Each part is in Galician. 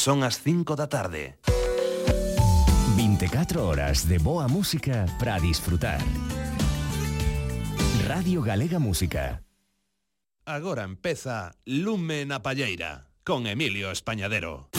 Son as 5 da tarde. 24 horas de boa música para disfrutar. Radio Galega Música. Agora empeza Lume na Palleira con Emilio Españadero.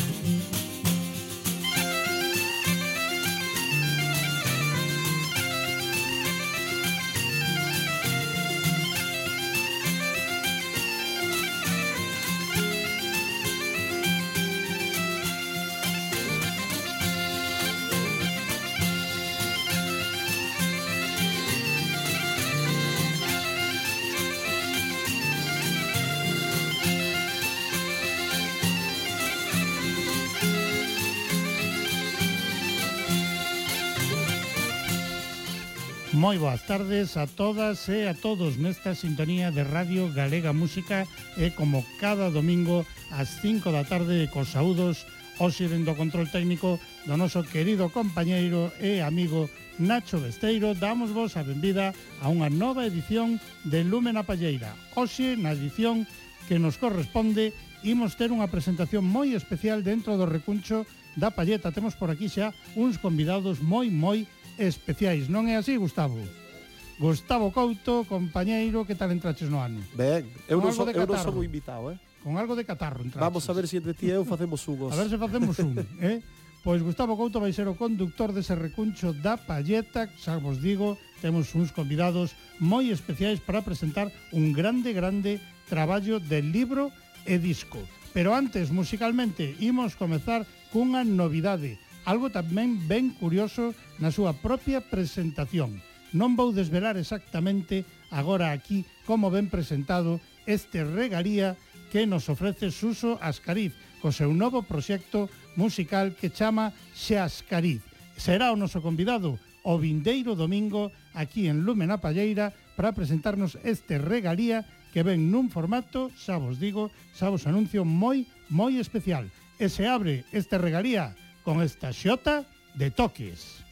Moi boas tardes a todas e a todos nesta sintonía de Radio Galega Música e como cada domingo ás 5 da tarde cos saúdos hoxe dentro control técnico do noso querido compañeiro e amigo Nacho Besteiro damos vos a benvida a unha nova edición de Lúmena Palleira. Hoxe na edición que nos corresponde imos ter unha presentación moi especial dentro do recuncho da Palleta. Temos por aquí xa uns convidados moi moi especiales especiais. Non é así, Gustavo? Gustavo Couto, compañeiro, que tal entraches no ano? Ben, eu non, so, eu non sou invitado, eh? Con algo de catarro entraches. Vamos a ver se entre ti e eu facemos unhos. a ver se facemos un, eh? Pois Gustavo Couto vai ser o conductor dese recuncho da Palleta, xa vos digo, temos uns convidados moi especiais para presentar un grande, grande traballo de libro e disco. Pero antes, musicalmente, imos comezar cunha novidade algo tamén ben curioso na súa propia presentación. Non vou desvelar exactamente agora aquí como ben presentado este regalía que nos ofrece Suso Ascariz co seu novo proxecto musical que chama Xascariz. Será o noso convidado o vindeiro domingo aquí en Lume na Palleira para presentarnos este regalía que ven nun formato, xa vos digo, xa vos anuncio moi, moi especial. E se abre este regalía con esta xota de toques.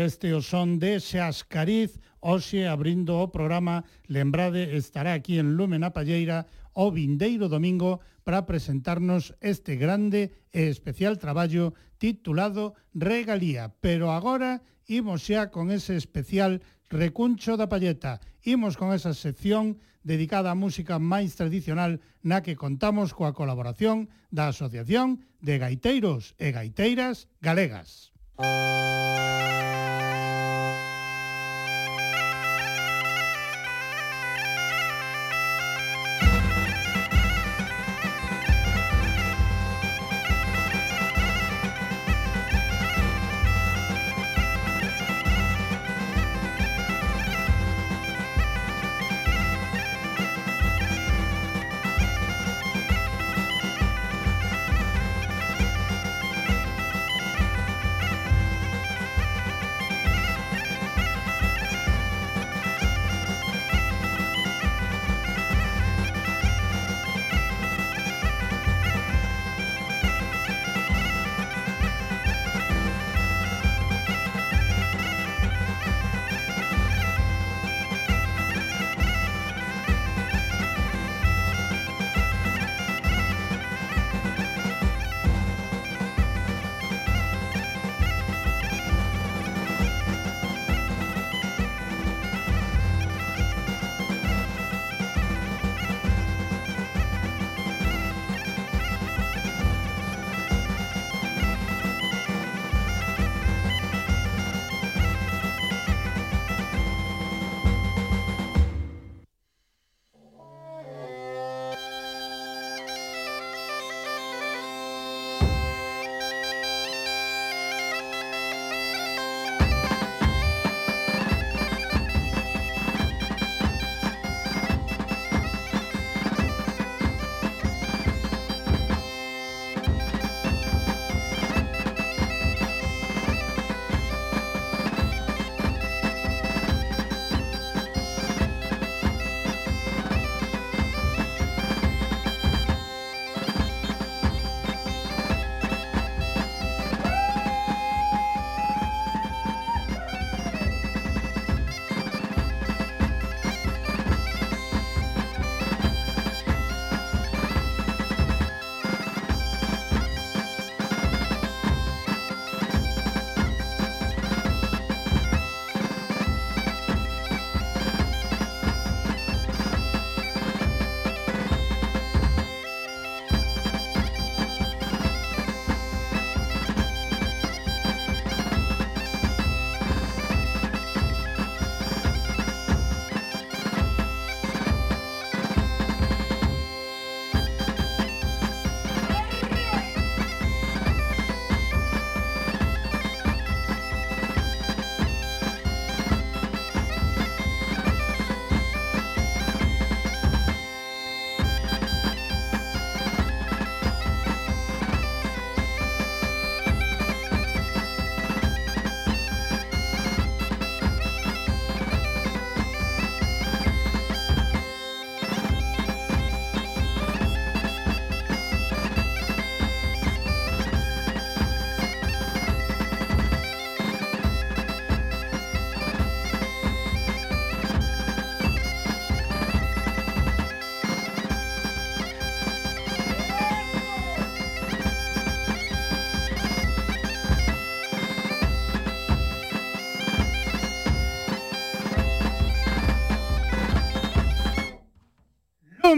Este o son de Xascariz, hoxe abrindo o programa, lembrade, estará aquí en Lumen Palleira o vindeiro domingo para presentarnos este grande e especial traballo titulado Regalía. Pero agora imos xa con ese especial Recuncho da Palleta. Imos con esa sección dedicada á música máis tradicional na que contamos coa colaboración da Asociación de Gaiteiros e Gaiteiras Galegas. Música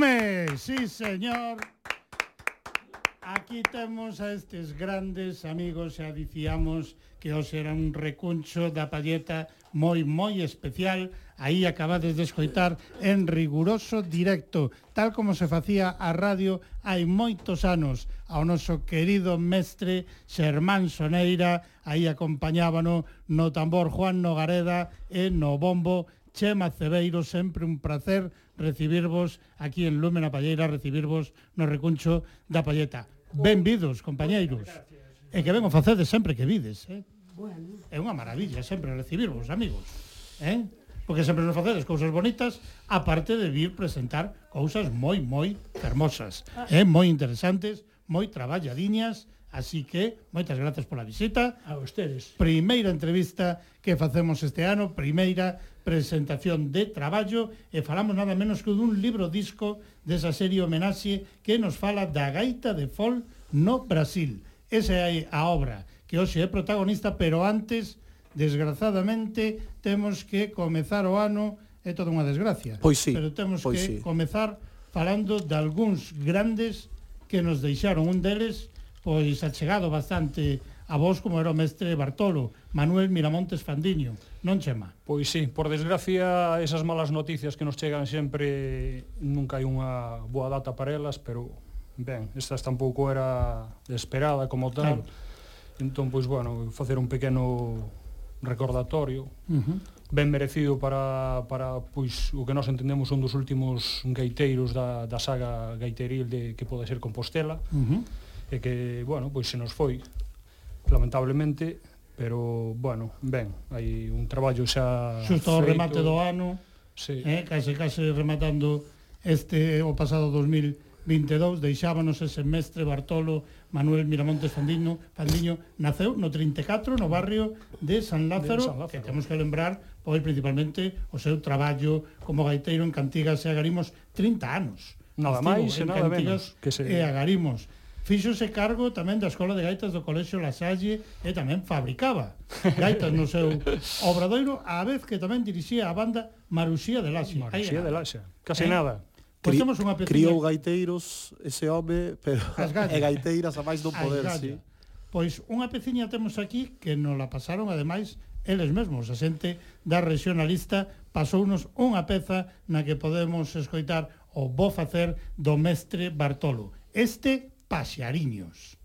Gómez, sí señor. Aquí temos a estes grandes amigos, e dicíamos que os era un recuncho da palleta moi moi especial. Aí acabades de escoitar en riguroso directo, tal como se facía a radio hai moitos anos. Ao noso querido mestre Xermán Soneira, aí acompañábano no tambor Juan Nogareda e no bombo Chema Cebeiro, sempre un placer recibirvos aquí en Lumen Palleira, recibirvos no recuncho da Palleta. Benvidos, compañeiros. E que ben o facedes sempre que vides, eh? Bueno. É unha maravilla sempre recibirvos, amigos. Eh? Porque sempre nos facedes cousas bonitas, aparte de vir presentar cousas moi, moi fermosas, ah. eh? moi interesantes, moi traballadiñas, Así que, moitas grazas pola visita. A ustedes. Primeira entrevista que facemos este ano, primeira presentación de traballo e falamos nada menos que dun libro disco desa serie homenaxe que nos fala da gaita de fol no Brasil. Esa é a obra que hoxe é protagonista, pero antes, desgrazadamente, temos que comezar o ano, é toda unha desgracia, pois sí, pero temos pois que sí. comezar falando de algúns grandes que nos deixaron un deles pois achegado bastante a vos como era o mestre Bartolo, Manuel Miramontes Fandiño, non chema? Pois sí, por desgracia, esas malas noticias que nos chegan sempre nunca hai unha boa data para elas, pero ben, estas tampouco era esperada como tal. Claro. Entón, pois bueno, facer un pequeno recordatorio. Uh -huh ben merecido para, para pois, o que nós entendemos un dos últimos gaiteiros da, da saga gaiteril de que pode ser Compostela. Uh -huh e que, bueno, pois se nos foi, lamentablemente, pero, bueno, ben, hai un traballo xa Xusto ao remate do ano, sí. eh, case, case rematando este o pasado 2022, deixábanos ese mestre Bartolo Manuel Miramontes Fandiño, Fandiño naceu no 34 no barrio de San Lázaro, de San Lázaro. que temos que lembrar pois principalmente o seu traballo como gaiteiro en Cantigas e Agarimos 30 anos. Nada máis e nada menos que se... e Agarimos fíxose cargo tamén da Escola de Gaitas do Colexio La Salle e tamén fabricaba gaitas no seu obradoiro, a vez que tamén dirixía a banda Maruxía de Laxe. Maruxía de Laxe, casi eh? nada. Pois temos unha peciña... Criou gaiteiros ese home, pero e gaiteiras a máis do poder, sí. Pois unha peciña temos aquí que nos la pasaron ademais eles mesmos, a xente da regionalista pasounos unha peza na que podemos escoitar o bo facer do mestre Bartolo. Este Paxariños.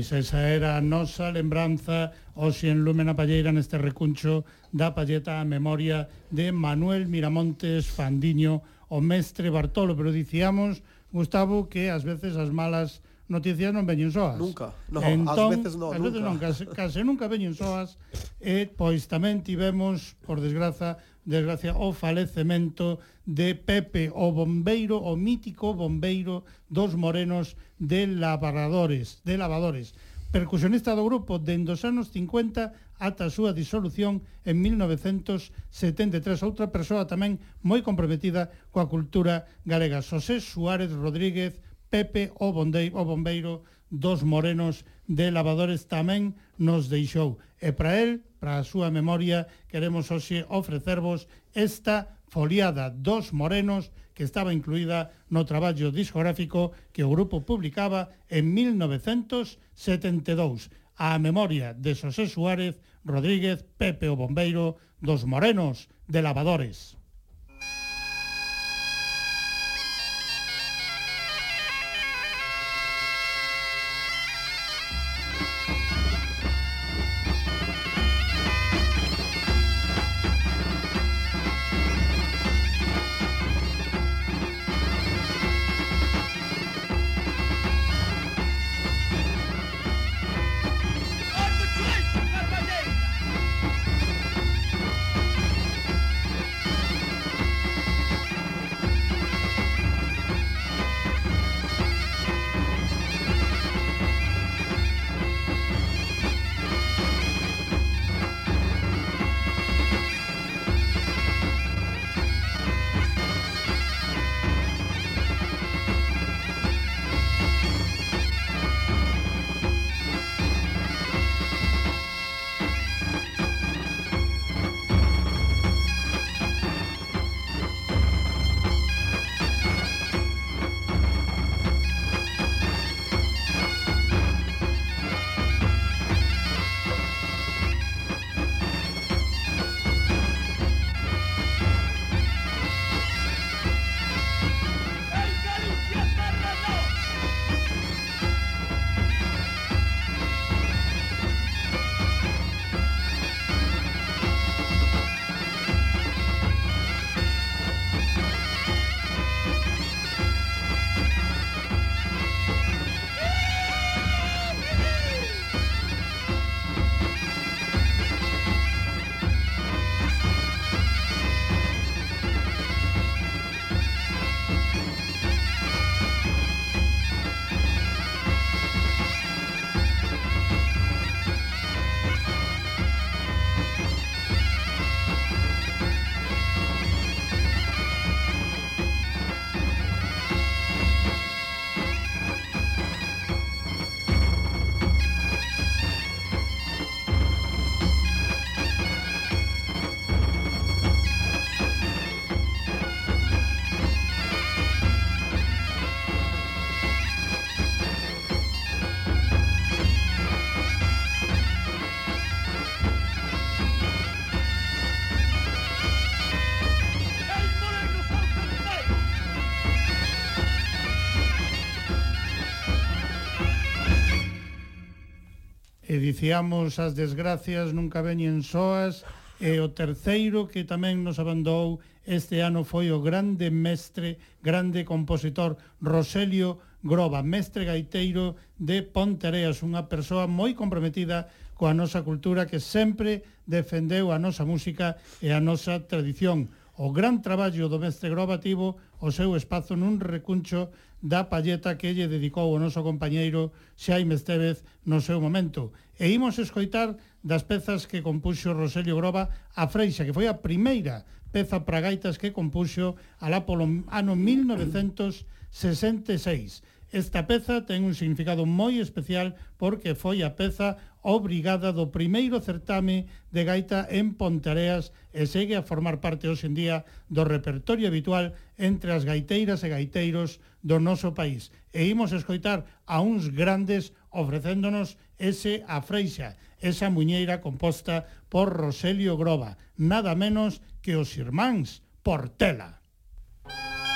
Pois esa era a nosa lembranza hoxe en Lume na Palleira neste recuncho da palleta a memoria de Manuel Miramontes Fandiño, o mestre Bartolo, pero dicíamos, Gustavo, que ás veces as malas noticias non veñen soas. Nunca, no, entón, ás veces non, ás veces nunca. non case, case nunca veñen soas, e pois tamén tivemos, por desgraza, desgracia, o falecemento de Pepe, o bombeiro, o mítico bombeiro dos morenos de lavadores, de lavadores percusionista do grupo dende os anos 50 ata a súa disolución en 1973. Outra persoa tamén moi comprometida coa cultura galega, Xosé Suárez Rodríguez, Pepe o, bondei, o Bombeiro dos morenos de lavadores tamén nos deixou. E para el, para a súa memoria, queremos hoxe ofrecervos esta foliada dos morenos que estaba incluída no traballo discográfico que o grupo publicaba en 1972 a memoria de Xosé Suárez Rodríguez Pepe o Bombeiro dos Morenos de Lavadores. dicíamos as desgracias nunca veñen soas e o terceiro que tamén nos abandou este ano foi o grande mestre, grande compositor Roselio Groba, mestre gaiteiro de Pontereas, unha persoa moi comprometida coa nosa cultura que sempre defendeu a nosa música e a nosa tradición o gran traballo do mestre Groba tivo o seu espazo nun recuncho da palleta que lle dedicou o noso compañeiro Xaime Estevez no seu momento. E imos escoitar das pezas que compuxo Roselio Groba a Freixa, que foi a primeira peza para gaitas que compuxo alá polo ano 1966. Esta peza ten un significado moi especial porque foi a peza obrigada do primeiro certame de gaita en Pontareas e segue a formar parte hoxe en día do repertorio habitual entre as gaiteiras e gaiteiros do noso país. E imos escoitar a uns grandes ofrecéndonos ese a freixa, esa muñeira composta por Roselio Groba, nada menos que os irmáns Portela. Música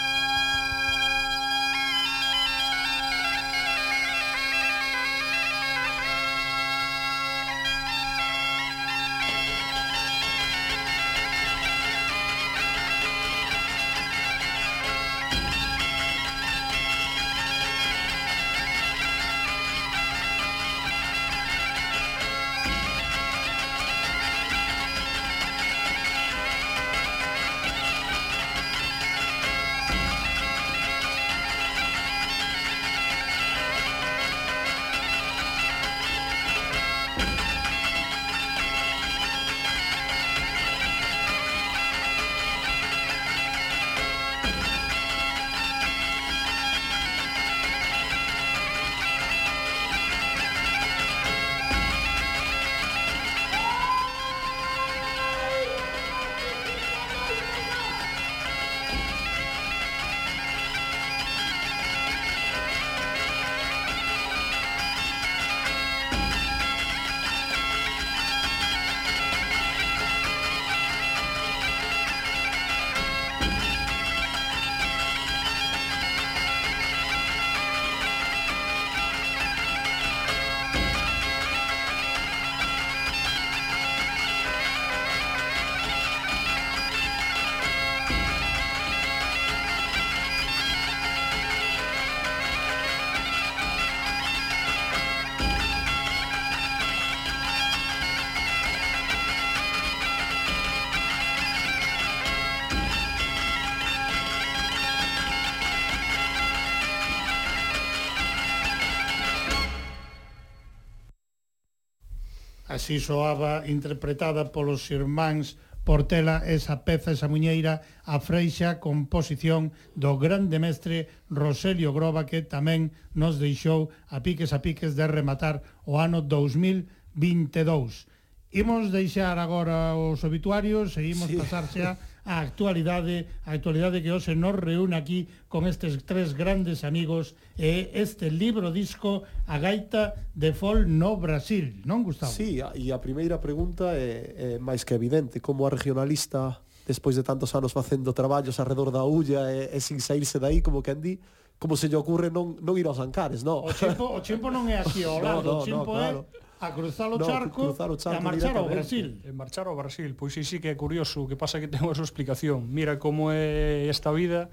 así soaba interpretada polos irmáns Portela esa peza, esa muñeira, a freixa composición do grande mestre Roselio Groba que tamén nos deixou a piques a piques de rematar o ano 2022. Imos deixar agora os obituarios e imos sí. pasarse a a actualidade, a actualidade que hoxe nos reúne aquí con estes tres grandes amigos e este libro disco A gaita de fol no Brasil, non Gustavo? Sí, e a primeira pregunta é, é máis que evidente, como a regionalista despois de tantos anos facendo traballos arredor da ulla e, e sin saírse dai, como que di, como se lle ocurre non, non ir aos Ancares, non? O chimpo, o chimpo non é aquí ao lado, no, no, o chimpo no, claro. é a cruzar o no, charco, cruzar o charco e a marchar ao Brasil. E marchar ao Brasil, pois sí, sí que é curioso, que pasa que ten a súa explicación. Mira como é esta vida,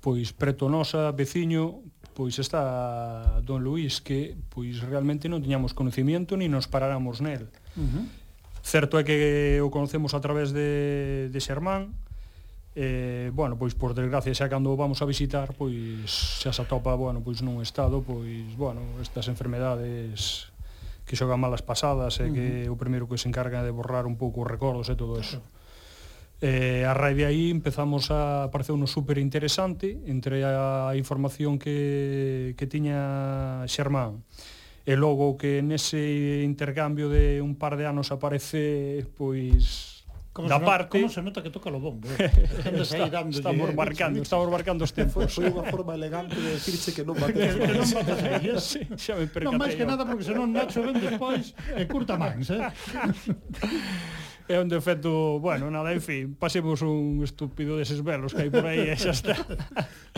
pois preto nosa, veciño, pois está Don Luís que pois realmente non tiñamos conocimiento ni nos paráramos nel. Uh -huh. Certo é que o conocemos a través de, de Xermán, eh, bueno, pois por desgracia xa cando vamos a visitar, pois xa se atopa, bueno, pois nun estado, pois, bueno, estas enfermedades que xoga malas pasadas e uh -huh. que o primeiro que se encarga de borrar un pouco os recordos e todo eso. Eh, a raíz de aí empezamos a parecer uno super interesante entre a información que, que tiña Xermán e logo que nese intercambio de un par de anos aparece pois Como da se parte... Como se nota que toca lo bombo? Eh? está, dando estamos, marcando, estamos marcando os tempos. Foi unha forma elegante de decirse que non bates. que non bates a. Sí, xa me percatei. Non máis que nada porque senón Nacho ven despois e eh, curta mans, eh? é un defecto, bueno, nada, en fin, pasemos un estúpido deses velos que hai por aí e eh, xa está.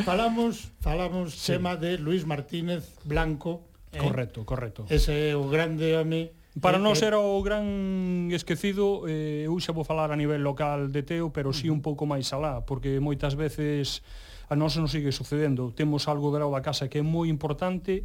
falamos, falamos sí. tema de Luis Martínez Blanco. Eh, correcto, correcto. Ese é o grande home Para eh, nós era eh. o gran esquecido, eh, eu xa vou falar a nivel local de Teo, pero si sí un pouco máis alá, porque moitas veces a nós non sigue sucedendo. Temos algo grau da casa que é moi importante,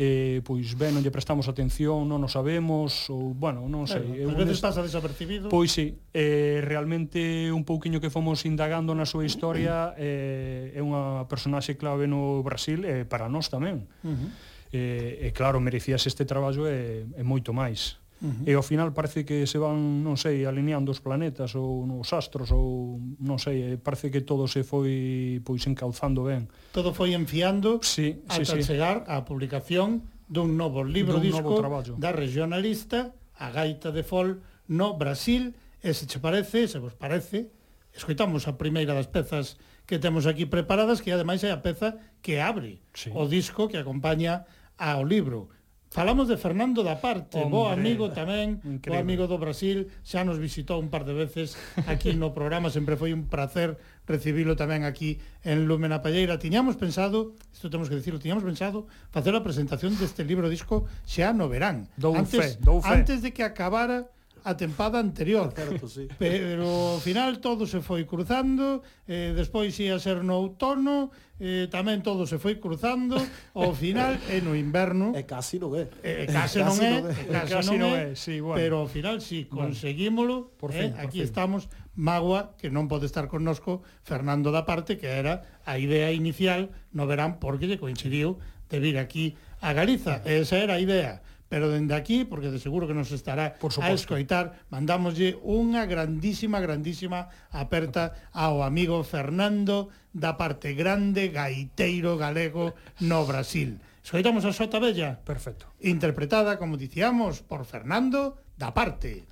eh, pois ben, non lle prestamos atención, non o sabemos, ou, bueno, non sei. Eh, eu, veces estás a desapercibido. Pois sí, eh, realmente un pouquiño que fomos indagando na súa historia eh, é unha personaxe clave no Brasil, eh, para nós tamén. Uh -huh e, e claro, merecías este traballo e, e moito máis. Uh -huh. E ao final parece que se van, non sei, alineando os planetas ou os astros ou non sei, parece que todo se foi pois encauzando ben. Todo foi enfiando sí, sí, ata sí. chegar á publicación dun novo libro dun disco novo traballo. da regionalista A gaita de fol no Brasil e se che parece, se vos parece, escoitamos a primeira das pezas que temos aquí preparadas, que ademais é a peza que abre sí. o disco que acompaña ao libro. Falamos de Fernando da Parte, Hombre. bo amigo tamén, Increíble. bo amigo do Brasil, xa nos visitou un par de veces aquí no programa, sempre foi un placer recibilo tamén aquí en Lúmena Palleira. Tiñamos pensado, isto temos que dicirlo, tiñamos pensado facer a presentación deste libro disco xa no verán. Dou antes, fe, dou fe. antes de que acabara a tempada anterior. Certo, sí. Pero ao final todo se foi cruzando, eh, despois ia ser no outono, eh, tamén todo se foi cruzando, ao final é no inverno. E casi non é. É casi, non é, casi, casi non é, sí, bueno. pero ao final si sí, conseguímolo, bueno. por eh, fin, eh, por aquí fin. estamos Magua, que non pode estar connosco Fernando da parte, que era a idea inicial no verán porque lle coincidiu de vir aquí a Galiza. Esa era a idea pero dende aquí, porque de seguro que nos estará Por suposto. a escoitar, mandámoslle unha grandísima, grandísima aperta ao amigo Fernando da parte grande gaiteiro galego no Brasil. Escoitamos a Xota Bella. Perfecto. Interpretada, como dicíamos, por Fernando da parte.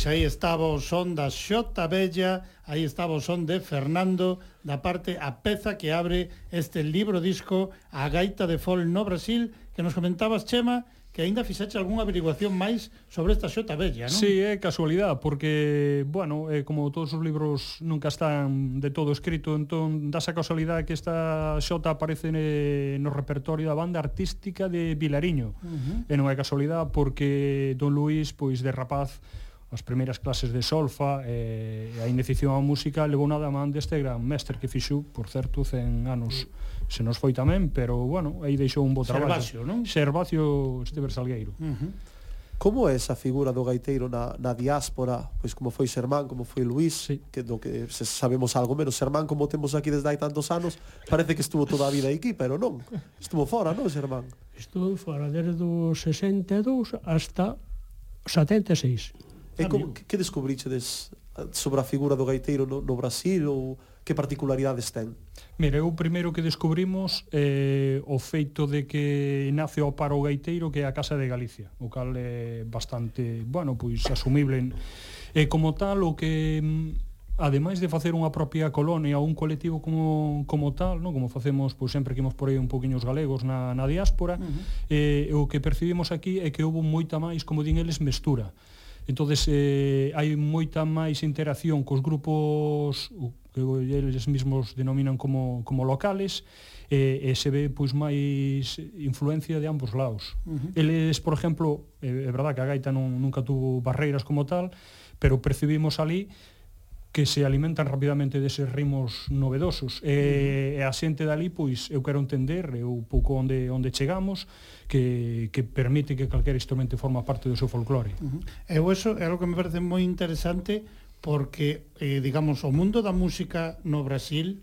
Pois aí estaba o son da Xota Bella, aí estaba o son de Fernando, da parte a peza que abre este libro disco A gaita de fol no Brasil, que nos comentabas, Chema, que aínda fixeche algunha averiguación máis sobre esta xota bella, non? Sí, é casualidade, porque, bueno, eh, como todos os libros nunca están de todo escrito, entón dá esa casualidade que esta xota aparece ne, no repertorio da banda artística de Vilariño. Uh -huh. E non é casualidade porque Don Luís, pois de rapaz, as primeiras clases de solfa e a iniciación á música levou nada man deste gran mestre que fixou, por certo, 100 anos se nos foi tamén, pero, bueno, aí deixou un bo traballo. Servacio, non? Servacio Estever Salgueiro. Uh -huh. Como é esa figura do gaiteiro na, na diáspora? Pois como foi Sermán, como foi Luís, sí. que do que se sabemos algo menos. Sermán, como temos aquí desde hai tantos anos, parece que estuvo toda a vida aquí, pero non. Estuvo fora, non, Sermán? Estuvo fora desde o 62 hasta 76. E como, que descubrichedes sobre a figura do gaiteiro no, no Brasil ou que particularidades ten? Mira, o primeiro que descubrimos é eh, o feito de que nace o paro o gaiteiro que é a Casa de Galicia, o cal é bastante, bueno, pois asumible. E como tal, o que mm, ademais de facer unha propia colonia ou un colectivo como, como tal, non? como facemos pois, sempre que imos por aí un poquinho os galegos na, na diáspora, uh -huh. eh, o que percibimos aquí é que houve moita máis, como din eles, mestura entonces eh, hai moita máis interacción cos grupos que eles mesmos denominan como, como locales e, e se ve pois máis influencia de ambos lados. Uh -huh. Eles, por exemplo, é, é verdad que a gaita non, nunca tuvo barreiras como tal, pero percibimos ali que se alimentan rapidamente deses ritmos novedosos. E, e a xente dali, pois, eu quero entender, eu pouco onde, onde chegamos, que, que permite que calquer instrumento forma parte do seu folclore. Uh -huh. Eu eso é algo que me parece moi interesante porque, eh, digamos, o mundo da música no Brasil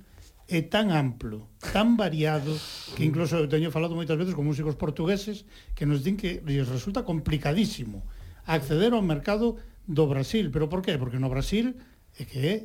é tan amplo, tan variado, que incluso eu teño falado moitas veces con músicos portugueses que nos din que lles resulta complicadísimo acceder ao mercado do Brasil. Pero por qué? Porque no Brasil é que é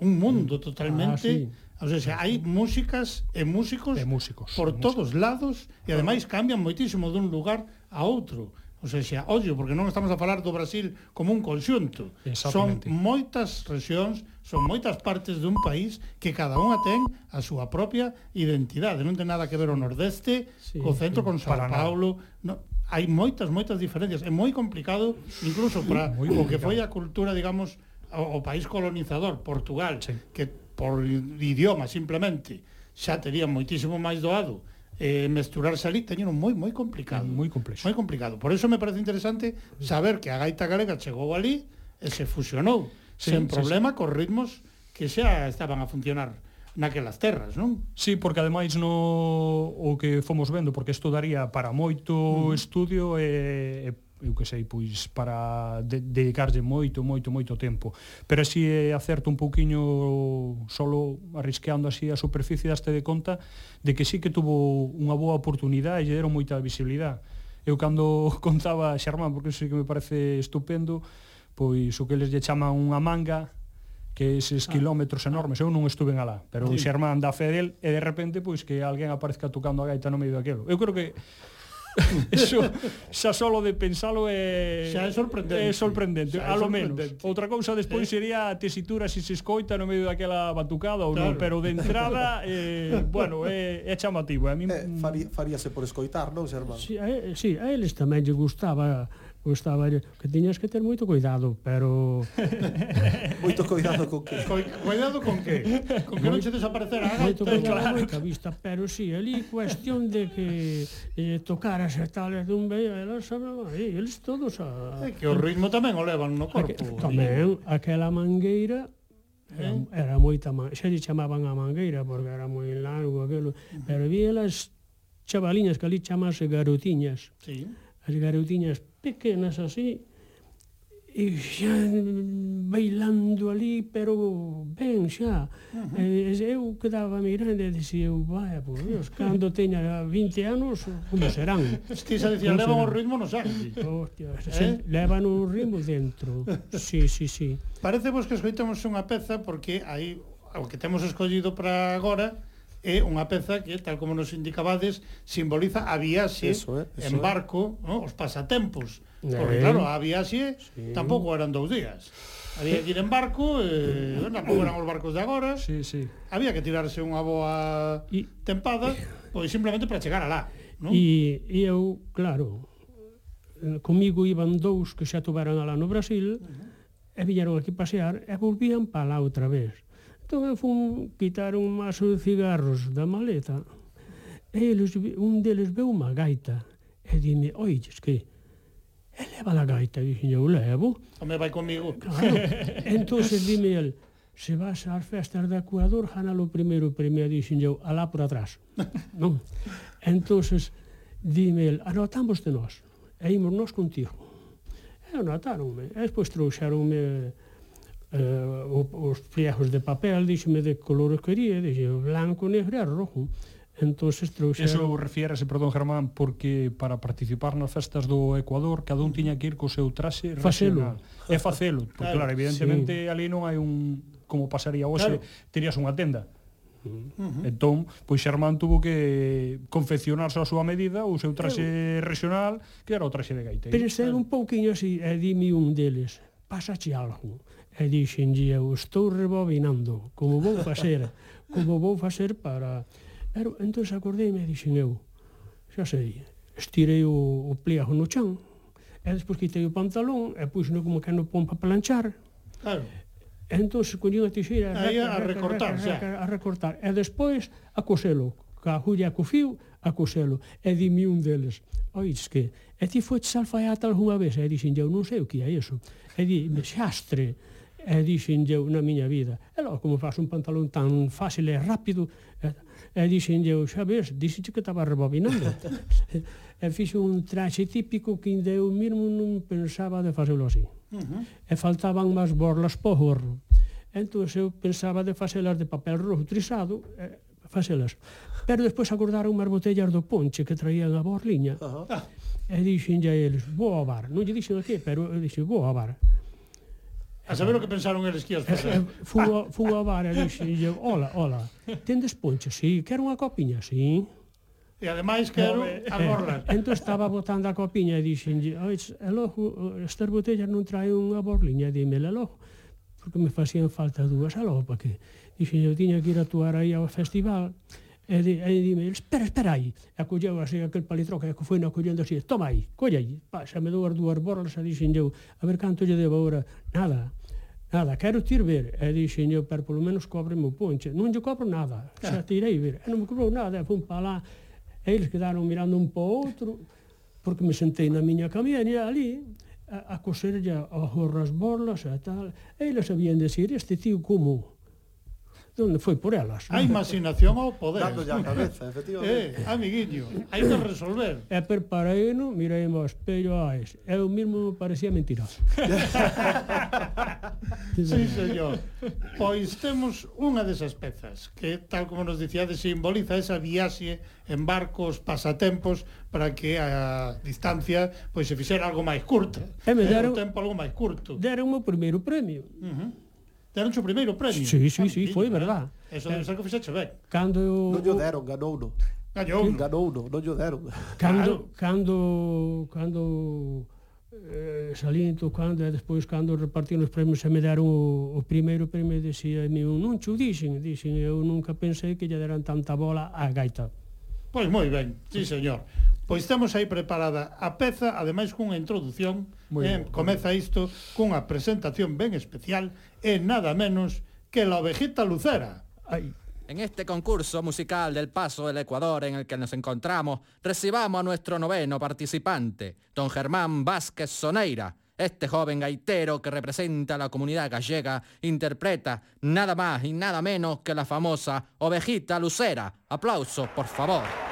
un mundo mm. ah, totalmente ah, sí O sea, hai músicas e músicos, e músicos por músicos. todos lados e ademais cambian moitísimo dun lugar a outro. O sea, xa, ollo, porque non estamos a falar do Brasil como un conxunto. Son moitas rexións, son moitas partes dun país que cada unha ten a súa propia identidade. Non ten nada que ver o Nordeste, sí, co centro, con São Paulo. No, hai moitas, moitas diferencias. É moi complicado, incluso para o que foi a cultura, digamos, o, o país colonizador, Portugal, sí. que por idioma simplemente xa terían moitísimo máis doado eh, mesturarse ali teñeron moi moi complicado moi complexo moi complicado por eso me parece interesante saber que a gaita galega chegou ali e se fusionou sí, sen problema sí. cos ritmos que xa estaban a funcionar naquelas terras, non? Sí, porque ademais no o que fomos vendo, porque isto daría para moito mm. estudio e, e eu que sei, pois para de, dedicarlle moito, moito, moito tempo. Pero así é acerto un pouquiño solo arrisqueando así a superficie daste de conta de que sí que tuvo unha boa oportunidade e lle deron moita visibilidade. Eu cando contaba a Xermán, porque iso sí que me parece estupendo, pois o que eles lle chaman unha manga, que eses ah, kilómetros enormes, eu non estuve en alá, pero sí. o Xermán da fe del e de repente pois que alguén aparezca tocando a gaita no medio daquelo. Eu creo que Eso, xa solo de pensalo é xa é sorprendente. É sorprendente, é a lo menos. Outra cousa despois eh? sería a tesitura se si se escoita no medio daquela batucada ou claro. non, pero de entrada eh, bueno, é, é chamativo, eh, a mí eh, faría, faríase por escoitar, non, Xermán? Si, sí, a, sí, a eles tamén lle gustaba gustaba que tiñas que ter moito cuidado, pero moito cuidado con que. Cuidado con que? Con que non che desaparecer a gaita, claro. Moita vista, pero si, sí, ali cuestión de que eh, tocar as tales dun bello, elas, aí eles todos a... É que o ritmo tamén o levan no corpo. Aque, tamén, aquela mangueira Era, eh? era moita man... xa lle chamaban a mangueira porque era moi largo aquilo, pero vi elas chavaliñas que ali chamase garotiñas. Sí. As garotiñas pequenas así, e xa bailando ali, pero ben xa. Uh -huh. E, eu quedaba mirando e dixía, eu, vai, por Dios, cando teña 20 anos, como serán? Ti xa dicía, levan o ritmo no sangue. Hostia, eh? levan o ritmo dentro. Sí, sí, sí. Parece vos que escoitamos unha peza porque aí o que temos escollido para agora é unha peza que, tal como nos indicabades, simboliza a viaxe eso, eh, eso, en barco, eh. no? os pasatempos. Eh. Porque, claro, a viaxe sí. tampouco eran dous días. Había que ir en barco, eh, eh, tampouco eran os barcos de agora. Sí, sí. Había que tirarse unha boa y... tempada, pois simplemente para chegar alá. Non? E, e eu, claro, eh, comigo iban dous que xa tuveran alá no Brasil, uh -huh. e viñeron aquí pasear e volvían para lá outra vez. Entón eu fun um, quitar un maso de cigarros da maleta e eles, un deles veu unha gaita e dime, oides que e leva a gaita, e dixen, eu levo. Home, vai comigo. Claro. entón dime el, se vas ás festas da Ecuador, janalo primeiro, primeiro, dixen eu, alá por atrás. non? Entón, dime el, anotamos de nós, e imos nós contigo. E anotaronme, e despois trouxeronme Eh, os pliegos de papel, díxeme de colores que quería, dixe blanco, negro e rojo. Entonces trouxeron... Eso refírase, perdón, Germán, porque para participar nas festas do Ecuador cada un tiña que ir co seu traxe facelo. É facelo, porque claro, claro evidentemente sí. ali non hai un como pasaría hoxe, claro. terías unha tenda. Uh -huh. Entón, pois Xermán tuvo que confeccionarse a súa medida o seu traxe eu... regional, que era o traxe de gaiteiro. Pero un pouquiño así, e dime un deles, pasache algo e dixenlle eu estou rebobinando, como vou facer, como vou facer para... Pero entón acordei e me dixen eu, xa sei, estirei o, o pliajo no chan, e despois quitei o pantalón e puxeno como que no pon para planchar. Claro. E entón collín a tixeira a, a, recortar, xa. a, recortar, e despois a coselo, ca agulla co fío, a coselo. E dime un deles, oís que, e ti foches alfaiatal unha vez? E dixen, eu non sei o que é iso. E di, xastre, E dixenlle eu na miña vida, e logo como faz un pantalón tan fácil e rápido, e, e dixenlle eu, xa ves, dixenlle que estaba rebobinando. e fixo un traxe típico que ainda eu mesmo non pensaba de facelo así. Uh -huh. E faltaban máis borlas po gorro. Entón eu pensaba de facelas de papel rojo trisado, e facelas. Pero despois acordaron unhas botellas do ponche que traían a borliña. Uh -huh. E dixenlle a eles, vou ao bar. Non lle dixen aquí, pero eu dixen, vou ao bar. A saber o que pensaron eles que as eh, facer. Eh, fugo, fugo ao bar e dixen, hola, hola, tendes ponche, Sí, quero unha copiña? Sí. E ademais quero a borla. Eh, entón estaba botando a copiña e dixen, oh, logo, estas botellas non trae unha borliña, dime, logo, porque me facían falta dúas, a logo, para que? Dixen, eu tiña que ir a actuar aí ao festival, e, di, e dime, espera, espera aí. E acolleu así aquel palitro que foi acollendo así, toma aí, colle aí, pasa, me dou as dúas borlas e dixen eu, a ver canto lle debo agora, nada, Nada, quero tir ver. E dixenlle, pero polo menos cobreme o ponche. Non lle cobro nada, xa tirei ver. E non me cobrou nada, e fun para lá. E eles quedaron mirando um un po outro, porque me sentei na miña camiña ali, a, a coserlle as borras borlas e tal. E eles sabían decir, este tío como? onde foi por elas. A imaginación ao poder. Dándolle a cabeza, efectivamente. Eh, amiguinho, hai que resolver. E preparei no, mirei ao espello, ais, eu mesmo parecía mentiroso. sí, señor. Pois temos unha desas pezas que, tal como nos dicíades, simboliza esa viaxe en barcos, pasatempos, para que a distancia pois se fixera algo máis curta. E me deron, un tempo algo máis curto. Deron o primeiro premio. Uh -huh Deron o primeiro premio. Sí, sí, sí, foi verdad. ¿eh? Eso debe ser que fixeche ben. Cando... Non lle deron, ganou no. Gañou. no. Ganou no, non lle deron. Cando, claro. cando, cando eh, salín tocando e despois cando repartían os premios e me deron o, o primeiro premio dixía mi, meu, non chu dixen, dixen eu nunca pensei que lle deran tanta bola á gaita Pois moi ben, sí señor Pois temos aí preparada a peza, ademais cunha introducción, Moi eh, ben. comeza isto cunha presentación ben especial e nada menos que la ovejita lucera. En este concurso musical del Paso del Ecuador en el que nos encontramos, recibamos a nuestro noveno participante, don Germán Vázquez Soneira. Este joven gaitero que representa a la comunidad gallega interpreta nada más y nada menos que la famosa Ovejita Lucera. Aplausos, por favor.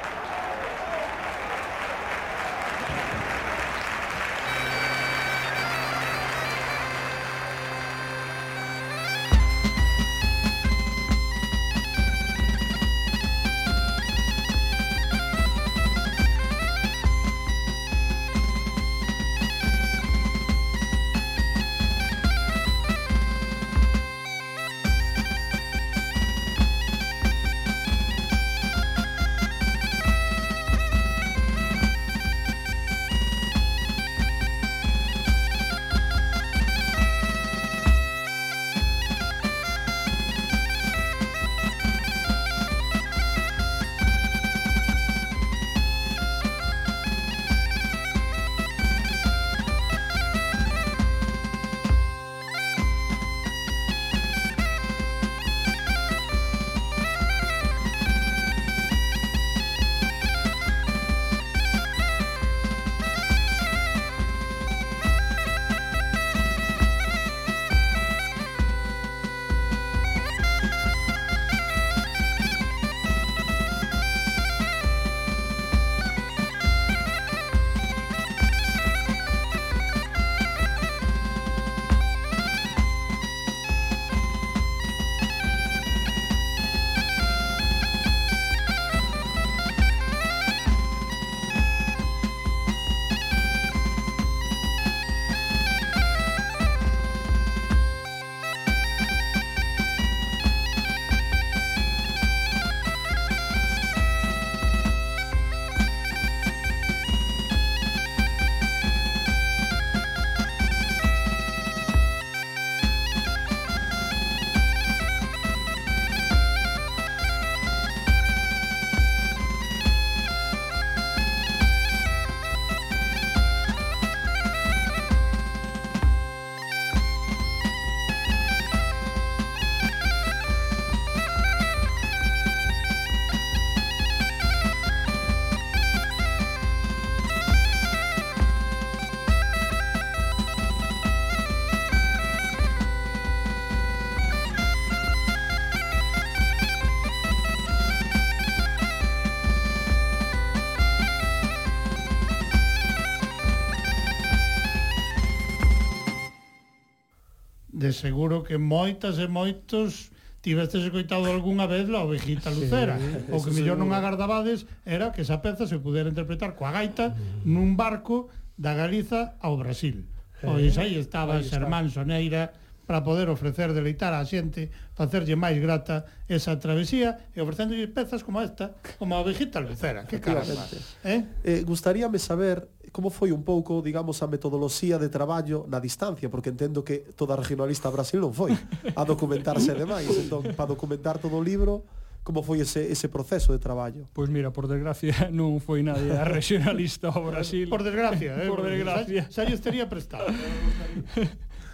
de seguro que moitas e moitos tivestes escoitado algunha vez la ovejita lucera sí, o que mellor non agardabades era que esa peza se pudera interpretar coa gaita nun barco da Galiza ao Brasil pois aí estaba Xermán Soneira para poder ofrecer deleitar á xente, facerlle máis grata esa travesía e ofrecéndolle pezas como esta, como a ovejita lucera. Que caramba. Eh? Eh, gustaríame saber como foi un pouco, digamos, a metodoloxía de traballo na distancia, porque entendo que toda regionalista a Brasil non foi a documentarse demais, entón, para documentar todo o libro, como foi ese, ese proceso de traballo? Pois pues mira, por desgracia non foi nadie a regionalista ao Brasil. Por desgracia, eh? Por desgracia. Xa, xa estaría prestado.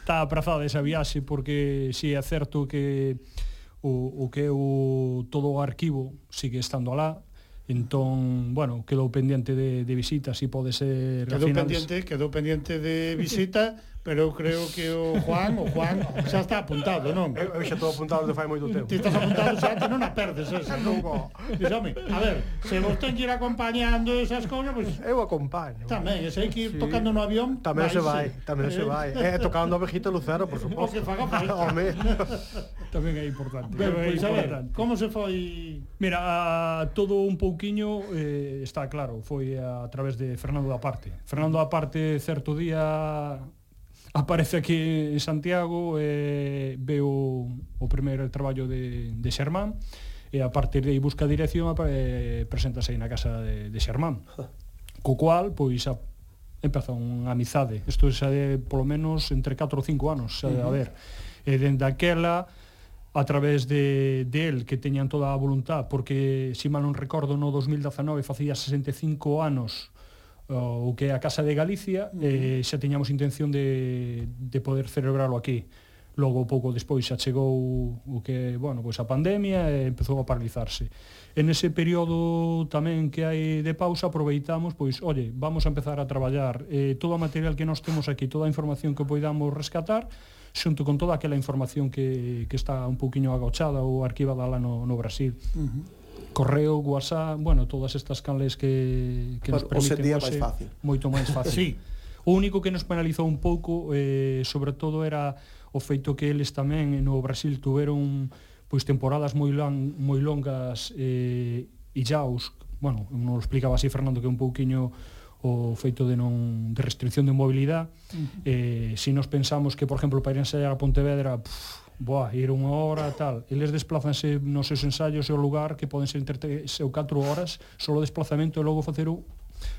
Está aprazada esa viaxe porque si é certo que o, o que é o todo o arquivo sigue estando alá, Entón, bueno, quedou pendiente de, de visita, si pode ser Quedou finados. pendiente, quedou pendiente de visita Pero eu creo que o Juan, o Juan xa está apuntado, non? Eu, eu xa estou apuntado de fai moito tempo. Ti estás apuntado xa, ti non a perdes esa. Non, home, a ver, se vos ten que ir acompañando esas cousas, pois... Pues... Eu acompaño. Tamén, e sei que ir sí. tocando no avión... Tamén vai, se vai, sí. tamén eh. se vai. Eh, tocando a Vejito Lucero, por suposto. O que faga falta. Home. tamén é importante. Ben, pois, pues, a ver, como se foi... Mira, a, todo un pouquiño eh, está claro, foi a, a través de Fernando da Parte. Fernando da Parte certo día aparece aquí en Santiago e eh, veo o primeiro traballo de, de Xermán e a partir de aí busca dirección eh, preséntase aí na casa de, de Xermán. Co cual pois a, empeza unha amizade. Isto xa de polo menos entre 4 ou 5 anos xa de, a ver e dende aquela a través de, de él que teñan toda a voluntad porque, si mal non recordo, no 2019 facía 65 anos o que é a Casa de Galicia, mm. eh, xa tiñamos intención de, de poder celebrarlo aquí. Logo, pouco despois, xa chegou o que, bueno, pois a pandemia e empezou a paralizarse. En ese período tamén que hai de pausa, aproveitamos, pois, olle, vamos a empezar a traballar eh, todo o material que nós temos aquí, toda a información que poidamos rescatar, xunto con toda aquela información que, que está un poquinho agochada ou arquivada lá no, no Brasil. Uh -huh correo, WhatsApp, bueno, todas estas canles que, que nos permiten día máis fácil. moito máis fácil. sí. O único que nos penalizou un pouco, eh, sobre todo, era o feito que eles tamén eh, no Brasil tuveron pois temporadas moi lan, moi longas eh, e os, bueno, non explicaba así Fernando que un pouquiño o feito de non de restricción de mobilidade. Uh -huh. Eh, si nos pensamos que, por exemplo, para ir ensaiar a Pontevedra, puf, boa, ir unha hora tal. Eles desplázanse nos seus ensaios e o lugar que poden ser entre 3 ou 4 horas, solo desplazamento e logo facer o,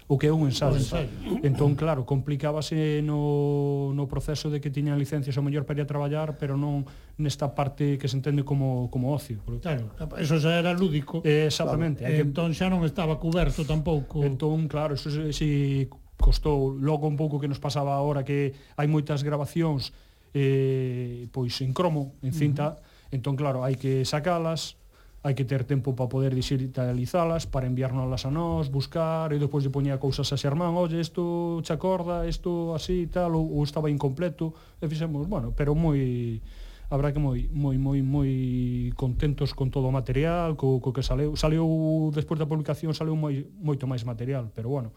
o que é un ensayo. ensayo. Entón, claro, complicábase no, no proceso de que tiñan licencias ao mellor para ir a traballar, pero non nesta parte que se entende como, como ocio. Claro, eso xa era lúdico. Eh, exactamente. Claro. Que... Entón xa non estaba coberto tampouco. Entón, claro, eso si costou logo un pouco que nos pasaba agora que hai moitas grabacións eh, pois en cromo, en cinta, uh -huh. entón claro, hai que sacalas, hai que ter tempo para poder digitalizalas, para enviárnoslas a nós, buscar, e despois de poñía cousas a Xermán, oye, isto che acorda, isto así e tal, ou, ou estaba incompleto, e fixemos, bueno, pero moi habrá que moi moi moi moi contentos con todo o material, co, co que saleu, saleu despois da publicación saleu moi moito máis material, pero bueno.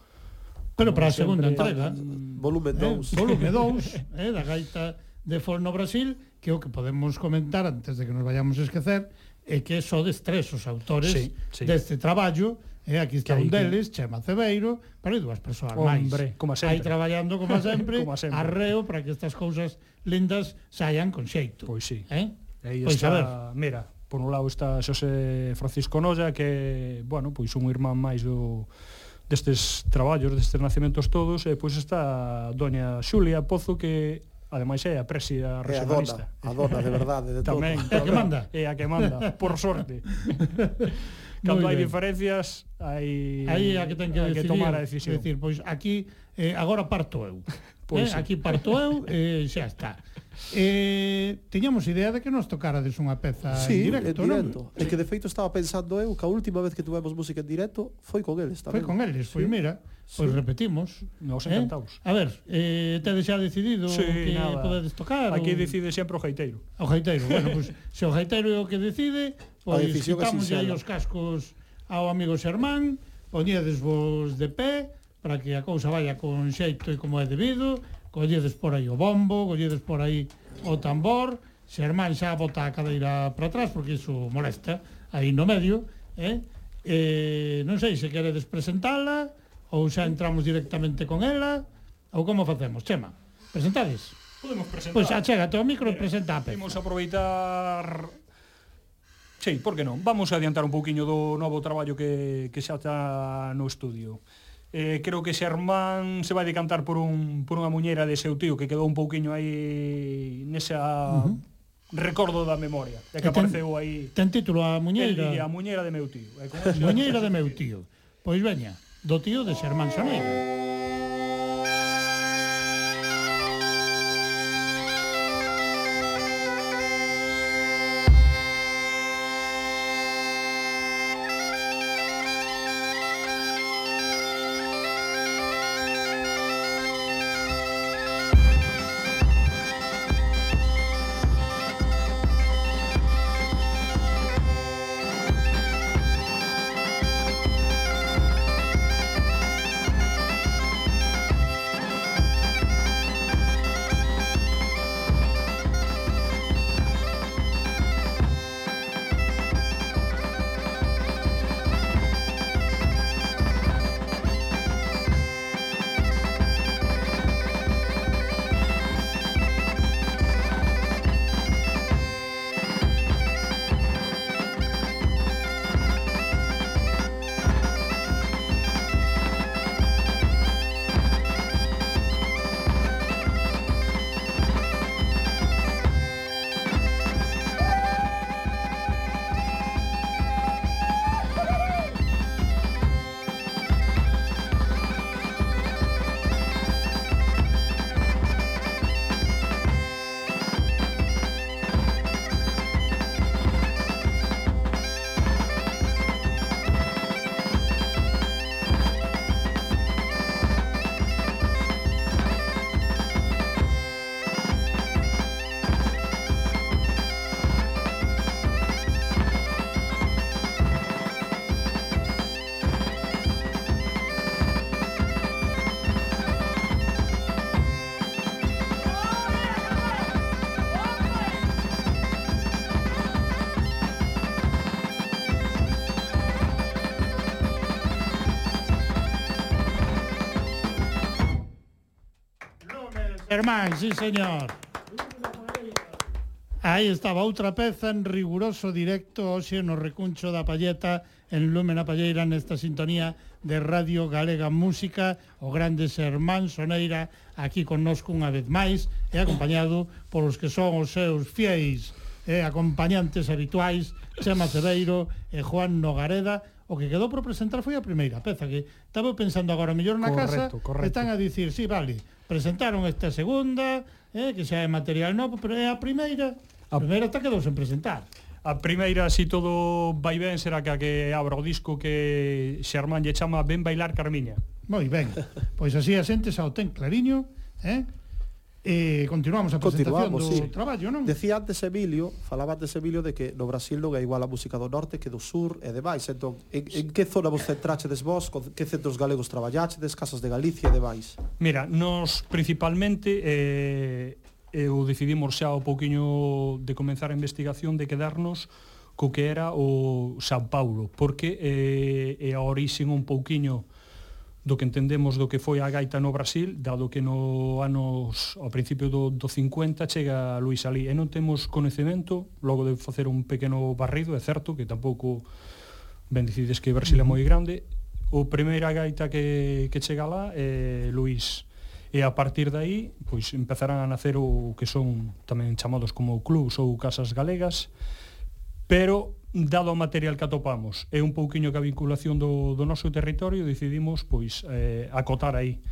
Pero para a segunda entrega, mm, volume 2, eh, volume 2, eh, da gaita de Forno Brasil, que o que podemos comentar antes de que nos vayamos a esquecer, é que só destres os autores sí, sí. deste traballo, E aquí está que un deles, que... Chema Cebeiro, pero hai dúas persoas máis. como sempre. Aí traballando, como sempre, como sempre, arreo para que estas cousas lindas saian con xeito. Pois sí. Eh? Aí pois está, a ver. mira, por un lado está Xosé Francisco Nolla, que, bueno, pois un irmán máis do destes traballos, destes nacementos todos, e pois está doña Xulia Pozo, que Ademais é a presi a regionalista. É a dona, a dona de verdade, de Tamén, todo. É a que manda. É a que manda, por sorte. Cando hai diferencias, hai Aí a que ten que, que tomar a decisión. Decir, pois aquí eh, agora parto eu. Eh? Pois eh, sí. aquí parto eu, eh, xa está. Eh, tiñamos idea de que nos tocarades unha peza sí, en directo, en directo. Non? É E que de feito estaba pensando eu que a última vez que tivemos música en directo foi con eles tamén. Foi con eles, sí. mira. Pois repetimos. Nos encantados. Eh? A ver, eh, tedes xa decidido sí, o que nada. podedes tocar? Aquí ou... decide sempre o gaiteiro. O gaiteiro, bueno, pois, pues, se o gaiteiro é o que decide, pois pues, quitamos aí os cascos ao amigo Xermán, poñedes vos de pé, para que a cousa vaya con xeito e como é debido, colledes por aí o bombo, colledes por aí o tambor, Xermán xa bota a cadeira para atrás, porque iso molesta, aí no medio, eh? Eh, non sei se queredes presentala, ou xa entramos directamente con ela ou como facemos, Chema? Presentades? Podemos presentar. Pois pues, achégate ao micro e presenta a peza. Imos aproveitar Sí, por que non? Vamos a adiantar un pouquiño do novo traballo que, que xa está no estudio. Eh, creo que Xermán se vai decantar por, un, por unha muñeira de seu tío que quedou un pouquiño aí nesa uh -huh. recordo da memoria, de que ten, apareceu aí. Ten título a muñeira? El, a muñeira de meu tío. Eh, muñeira de meu tío. Pois veña do tío de Xermán Soneiro. Germán, sí señor. Aí estaba outra peza en riguroso directo hoxe no recuncho da Palleta en Lumen a Palleira nesta sintonía de Radio Galega Música o grande Sermán Soneira aquí connosco unha vez máis e acompañado polos que son os seus fieis e acompañantes habituais Chema Cedeiro e Juan Nogareda O que quedou por presentar foi a primeira peza que estaba pensando agora mellor na correcto, casa, correcto. están a dicir, sí, vale, presentaron esta segunda, eh, que xa é material novo, pero é a primeira, a primeira está quedou sen presentar. A primeira, si todo vai ben, será que a que abra o disco que Xermán lle chama Ben Bailar Carmiña. Moi ben, pois así a xente xa o ten clariño, eh? Eh, continuamos a presentación continuamos, do sí. traballo, non? Decía antes Emilio, falabas de Emilio de que no Brasil non é igual a música do norte que do sur e demais. Entón, en, en que zona vos centrachedes vos? Con que centros galegos traballachedes? Casas de Galicia e demais? Mira, nos principalmente eh, eh eu decidimos xa o pouquiño de comenzar a investigación de quedarnos co que era o San Paulo, porque eh, é a orixen un pouquiño do que entendemos do que foi a gaita no Brasil, dado que no anos ao principio do, do 50 chega Luis Alí e non temos conhecemento, logo de facer un pequeno barrido, é certo que tampouco ben decides que Brasil é moi grande, o primeira gaita que, que chega lá é Luis. E a partir de aí pois empezarán a nacer o que son tamén chamados como clubs ou casas galegas pero dado o material que atopamos e un pouquiño que a vinculación do, do noso territorio decidimos pois eh, acotar aí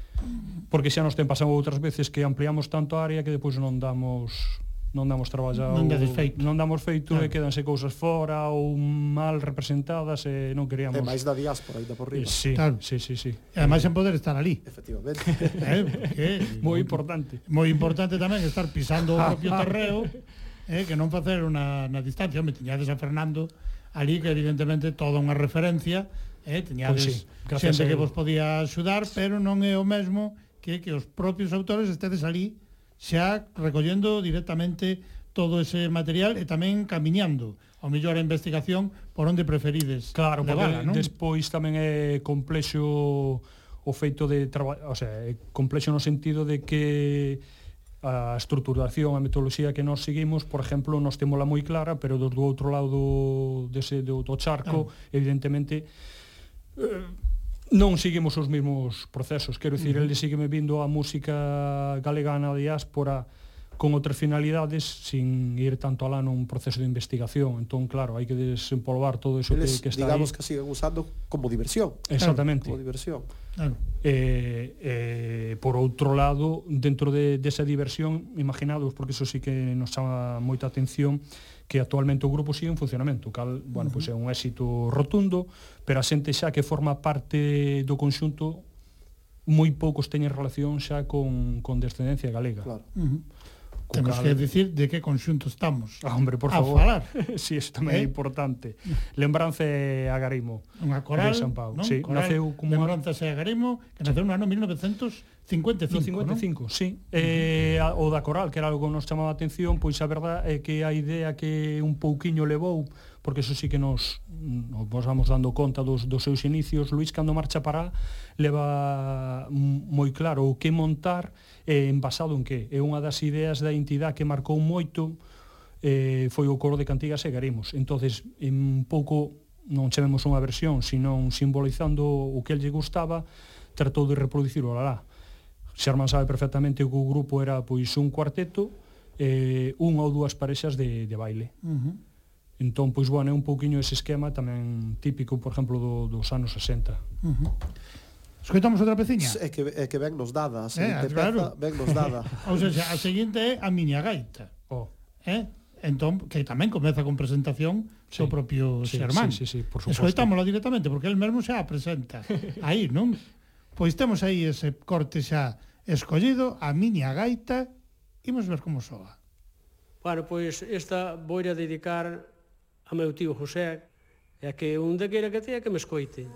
porque xa nos ten pasado outras veces que ampliamos tanto a área que depois non damos non damos traballado non, feito. non damos feito claro. e quedanse cousas fora ou mal representadas e non queríamos e máis da diáspora ainda por eh, riba sí, claro. sí, sí, sí. e ademais en poder estar ali efectivamente eh, moi importante moi importante tamén estar pisando o propio terreo eh, que non facer unha na distancia. Me tiñades a Fernando ali, que evidentemente toda unha referencia, eh, tiñades pues sí, xente que vos podía axudar, pero non é o mesmo que que os propios autores estedes ali xa recollendo directamente todo ese material e tamén camiñando ao mellor a investigación por onde preferides Claro, levala, porque non? despois tamén é complexo o feito de traballar, o sea, é complexo no sentido de que a estruturación, a metodoloxía que nós seguimos, por exemplo, nós temola moi clara, pero do, do outro lado do, dese, do, do charco, ah. evidentemente, eh, non seguimos os mesmos procesos. Quero dicir, uh -huh. ele sigue me vindo a música galegana na diáspora, con outras finalidades sin ir tanto alá nun proceso de investigación. Entón, claro, hai que desempolvar todo eso Eles, que, que está digamos ahí. que siguen usando como diversión. Exactamente. Como diversión. Claro. Eh, eh, por outro lado, dentro de, desa de diversión, imaginados, porque eso sí que nos chama moita atención, que actualmente o grupo sigue en funcionamento, cal, bueno, uh -huh. pois é un éxito rotundo, pero a xente xa que forma parte do conxunto moi poucos teñen relación xa con, con descendencia galega. Claro. Uh -huh. Temos cal... que decir de que conxunto estamos ah, hombre, por favor. a falar. si, sí, iso tamén eh? é importante. Lembranza e agarimo Unha coral, de San Pau. Non? Sí, coral, naceu como Lembranza e agarimo, que naceu no ano 1955, no 55, sí. Eh, o da coral, que era algo que nos chamaba a atención, pois a verdade é que a idea que un pouquiño levou porque eso sí que nos nos vamos dando conta dos, dos seus inicios, Luís cando marcha para leva moi claro o que montar eh, envasado en que? É unha das ideas da entidade que marcou moito eh, foi o coro de cantigas e garimos entonces en pouco non chamemos unha versión, sino simbolizando o que el lle gustaba tratou de reproducir o lalá. Xerman sabe perfectamente que o grupo era pois un cuarteto eh, unha ou dúas parexas de, de baile. Uh -huh Entón, pois, bueno, é un pouquiño ese esquema tamén típico, por exemplo, do, dos anos 60. Uh -huh. Escoitamos outra peciña? É que, é que ven nos dada, a seguinte eh, ah, claro. peza, ven nos dada. Ou seja, a seguinte é a miña gaita. Oh. Eh? Entón, que tamén comeza con presentación sí. do propio sí, Xermán. Sí, sí, sí, por suposto. Escoitámosla directamente, porque el mesmo xa a presenta. aí, non? Pois temos aí ese corte xa escollido, a miña gaita, imos ver como soa. Bueno, pois esta voy a dedicar a meu tío José, é que onde queira que tea que me escoite.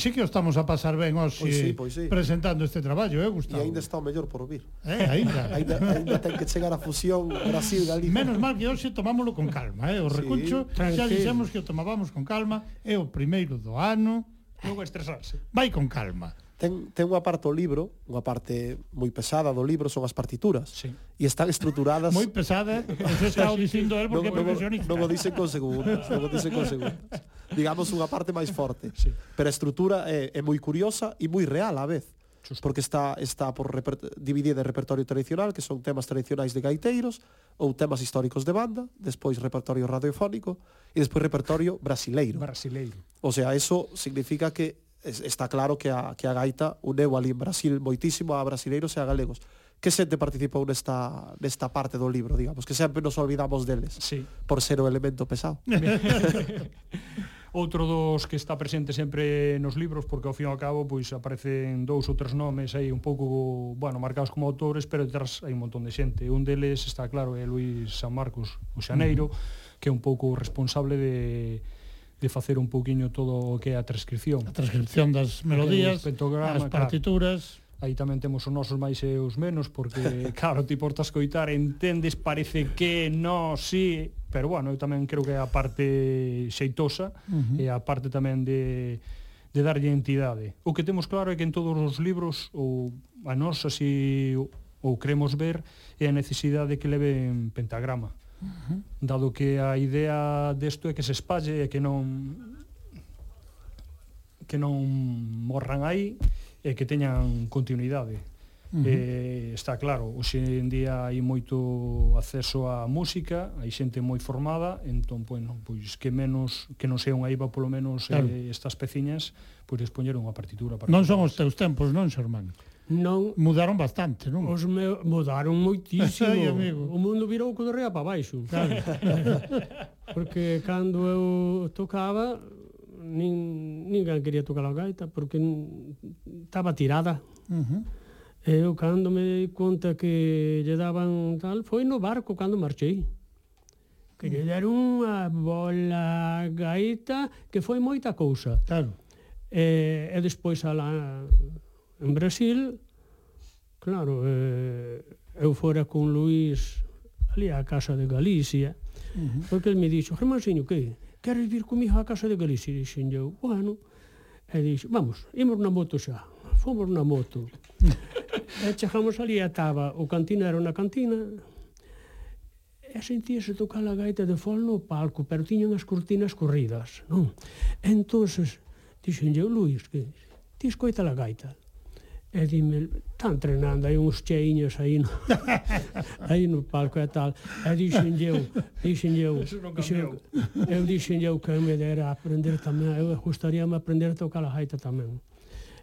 Pois sí que o estamos a pasar ben hoxe pois sí, pois sí. presentando este traballo, eh, Gustavo? E aínda está o mellor por vir. Eh, aínda. aínda, aínda ten que chegar a fusión Brasil-Galiza. Menos mal que hoxe tomámolo con calma, eh? O recuncho, sí, tranquilo. xa dixemos que o tomábamos con calma, é o primeiro do ano. Non estresarse. Vai con calma ten, ten unha parte do libro, unha parte moi pesada do libro son as partituras. Sí. E están estruturadas... moi pesada, eso está o dicindo el porque non, profesionista. Non o dicen con segundas, non o dicen con segundas. Digamos unha parte máis forte. Sí. Pero a estrutura é, é moi curiosa e moi real á vez. Justo. Porque está está por dividida en repertorio tradicional, que son temas tradicionais de gaiteiros, ou temas históricos de banda, despois repertorio radiofónico e despois repertorio brasileiro. Brasileiro. O sea, eso significa que está claro que a, que a gaita uneu ali en Brasil moitísimo a brasileiros e a galegos. Que xente participou nesta, nesta parte do libro, digamos, que sempre nos olvidamos deles, sí. por ser o elemento pesado. Outro dos que está presente sempre nos libros, porque ao fin e ao cabo pois aparecen dous ou tres nomes aí un pouco, bueno, marcados como autores, pero detrás hai un montón de xente. Un deles está claro é Luis San Marcos, o Xaneiro, uh -huh. que é un pouco responsable de de facer un pouquiño todo o que é a transcripción. A transcripción das melodías, as partituras... Claro aí tamén temos os nosos máis e os menos porque claro, ti portas coitar entendes, parece que no, si sí, pero bueno, eu tamén creo que é a parte xeitosa uh -huh. e a parte tamén de de darlle entidade. O que temos claro é que en todos os libros ou a nós así ou queremos ver é a necesidade que leven pentagrama. -huh. dado que a idea desto é que se espalle e que non que non morran aí e que teñan continuidade. Uh -huh. eh, está claro, hoxe en día hai moito acceso á música, hai xente moi formada, entón, bueno, pois que menos que non sea unha IVA polo menos claro. eh, estas peciñas, pois expoñer unha partitura para Non son os teus tempos, non, Xermán? non mudaron bastante, non? Os me, mudaron moitísimo. Ai, amigo. O mundo virou co de rea para baixo. Claro. porque cando eu tocaba nin ninguén quería tocar a gaita porque estaba tirada. Uh -huh. Eu cando me dei conta que lle daban tal, foi no barco cando marchei. Que lle deron unha bola gaita que foi moita cousa. Claro. E, e despois a la en Brasil, claro, eh, eu fora con Luís ali á Casa de Galicia, uh -huh. porque ele me dixo, Germansinho, que? Queres vir comigo á Casa de Galicia? E dixen eu, bueno, e dixo, vamos, imos na moto xa. Fomos na moto. e chegamos ali, estaba o cantinero na cantina, e sentíase tocar a gaita de fol no palco, pero tiñan as cortinas corridas, non? Entonces, dixen eu, Luís, que ti escoita a gaita. E dime, están treinando, hai uns cheiños aí no, aí no palco e tal. E dixen eu, dixen eu, dixen, eu dixen eu que me dera aprender tamén, eu gustaríame aprender a tocar a gaita tamén.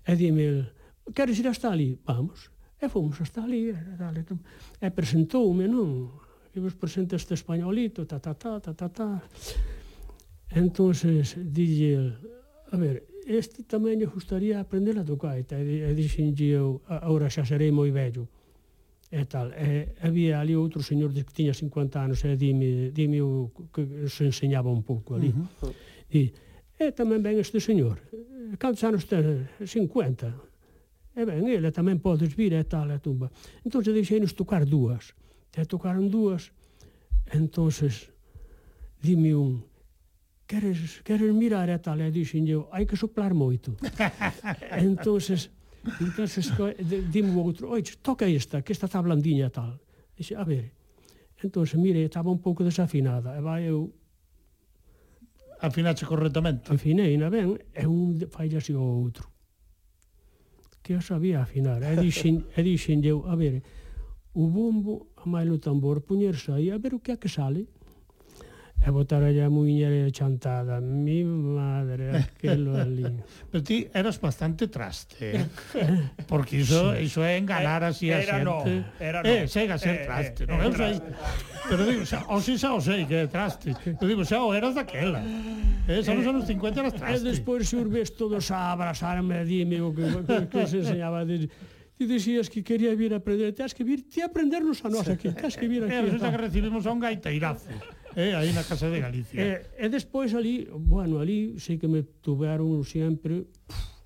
E dime, queres ir hasta ali? Vamos. E fomos hasta ali, dale ali. e presentoume, non? E vos presenta este españolito, ta, ta, ta, ta, ta, ta. Entonces, dille, a ver, este tamén lle gustaría aprender a tocar e, e dixenlle eu, agora xa serei moi vello e tal. E, había ali outro señor que tiña 50 anos e dime, dime o que se enseñaba un pouco ali. Uh -huh. E, e tamén ven este señor. Cantos anos ten? 50. E ben, ele tamén podes vir e tal e tumba. Entón se deixei-nos tocar dúas. E tocaron dúas. Entonces, dime un, queres, queres mirar e tal? E dixenlle, hai que soplar moito. entonces, entonces dime o outro, oi, toca esta, que esta está blandiña e tal. Dixe, a ver, entonces, mire, estaba un pouco desafinada. E vai eu... Afinache correctamente. Afinei, na ben, e un falla así o outro. Que eu sabía afinar. E dixen, e dixen eu, a ver, o bombo, a máis o tambor, puñerse aí, a ver o que é que sale e botar a muiñeira chantada mi madre, aquelo ali pero ti eras bastante traste eh? porque iso, sí. iso é enganar así a era xente. no, era no. eh, sega ser eh, traste eh, non eu sei? pero digo, xa, o si xa o sei que é traste. Eu digo, xa o eras daquela. Eh, xa nos eh, anos 50 eras eh, traste. e despois xurves todos a abrazarme a dime o que, que, que se enseñaba. De, ti dixías que quería vir a aprender, tens que vir ti aprendernos a nós aquí, tens que vir aquí. É, resulta que recibimos a un gaiteirazo eh, aí na Casa de Galicia. E, e despois ali, bueno, ali sei que me tuveron sempre... Pff,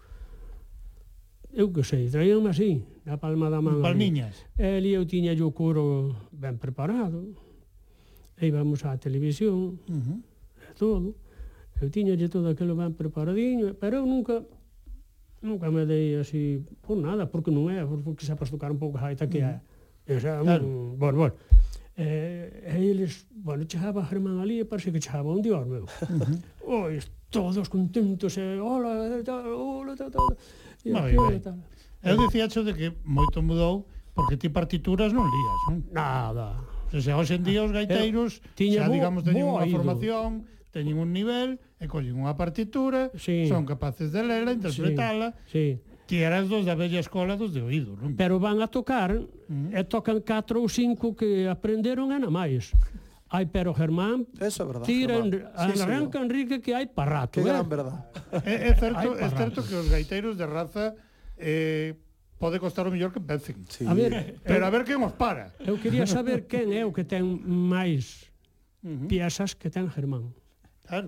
eu que sei, traíanme así, na palma da man. Palmiñas. E ali eu tiña o coro ben preparado, e íbamos á televisión, uh -huh. e todo. Eu tiña todo aquilo ben preparadinho, pero eu nunca nunca me dei así por nada, porque non é, porque xa apas tocar un pouco a gaita que é. Uh -huh. E xa, claro. bueno, bueno eh, e eles, bueno, chegaba Germán ali e parece que chegaba un día meu. Uh -huh. Todos contentos, e hola, tal, hola, tal, tal. E, Moi ben. Tal. Eu dicía de que moito mudou, porque ti partituras non lías, non? Nada. O sea, hoxe en día os gaiteiros, Tiña xa, digamos, teñen unha formación, teñen un nivel, e collen unha partitura, sí. son capaces de lela, interpretala, sí. Sí que eras dos da bella escola dos de oído, non? Mm. Pero van a tocar, mm. e tocan 4 ou 5 que aprenderon e na máis. Hai pero Germán, Eso é verdad, tira Germán. Sí, arranca sí, Enrique que hai para rato. Que eh? gran verdad. É, é, certo, é certo que os gaiteiros de raza eh, pode costar o mellor que vencen. Sí. A ver, pero eu, a ver quen os para. Eu quería saber quen é o que ten máis uh -huh. piezas que ten Germán. Claro.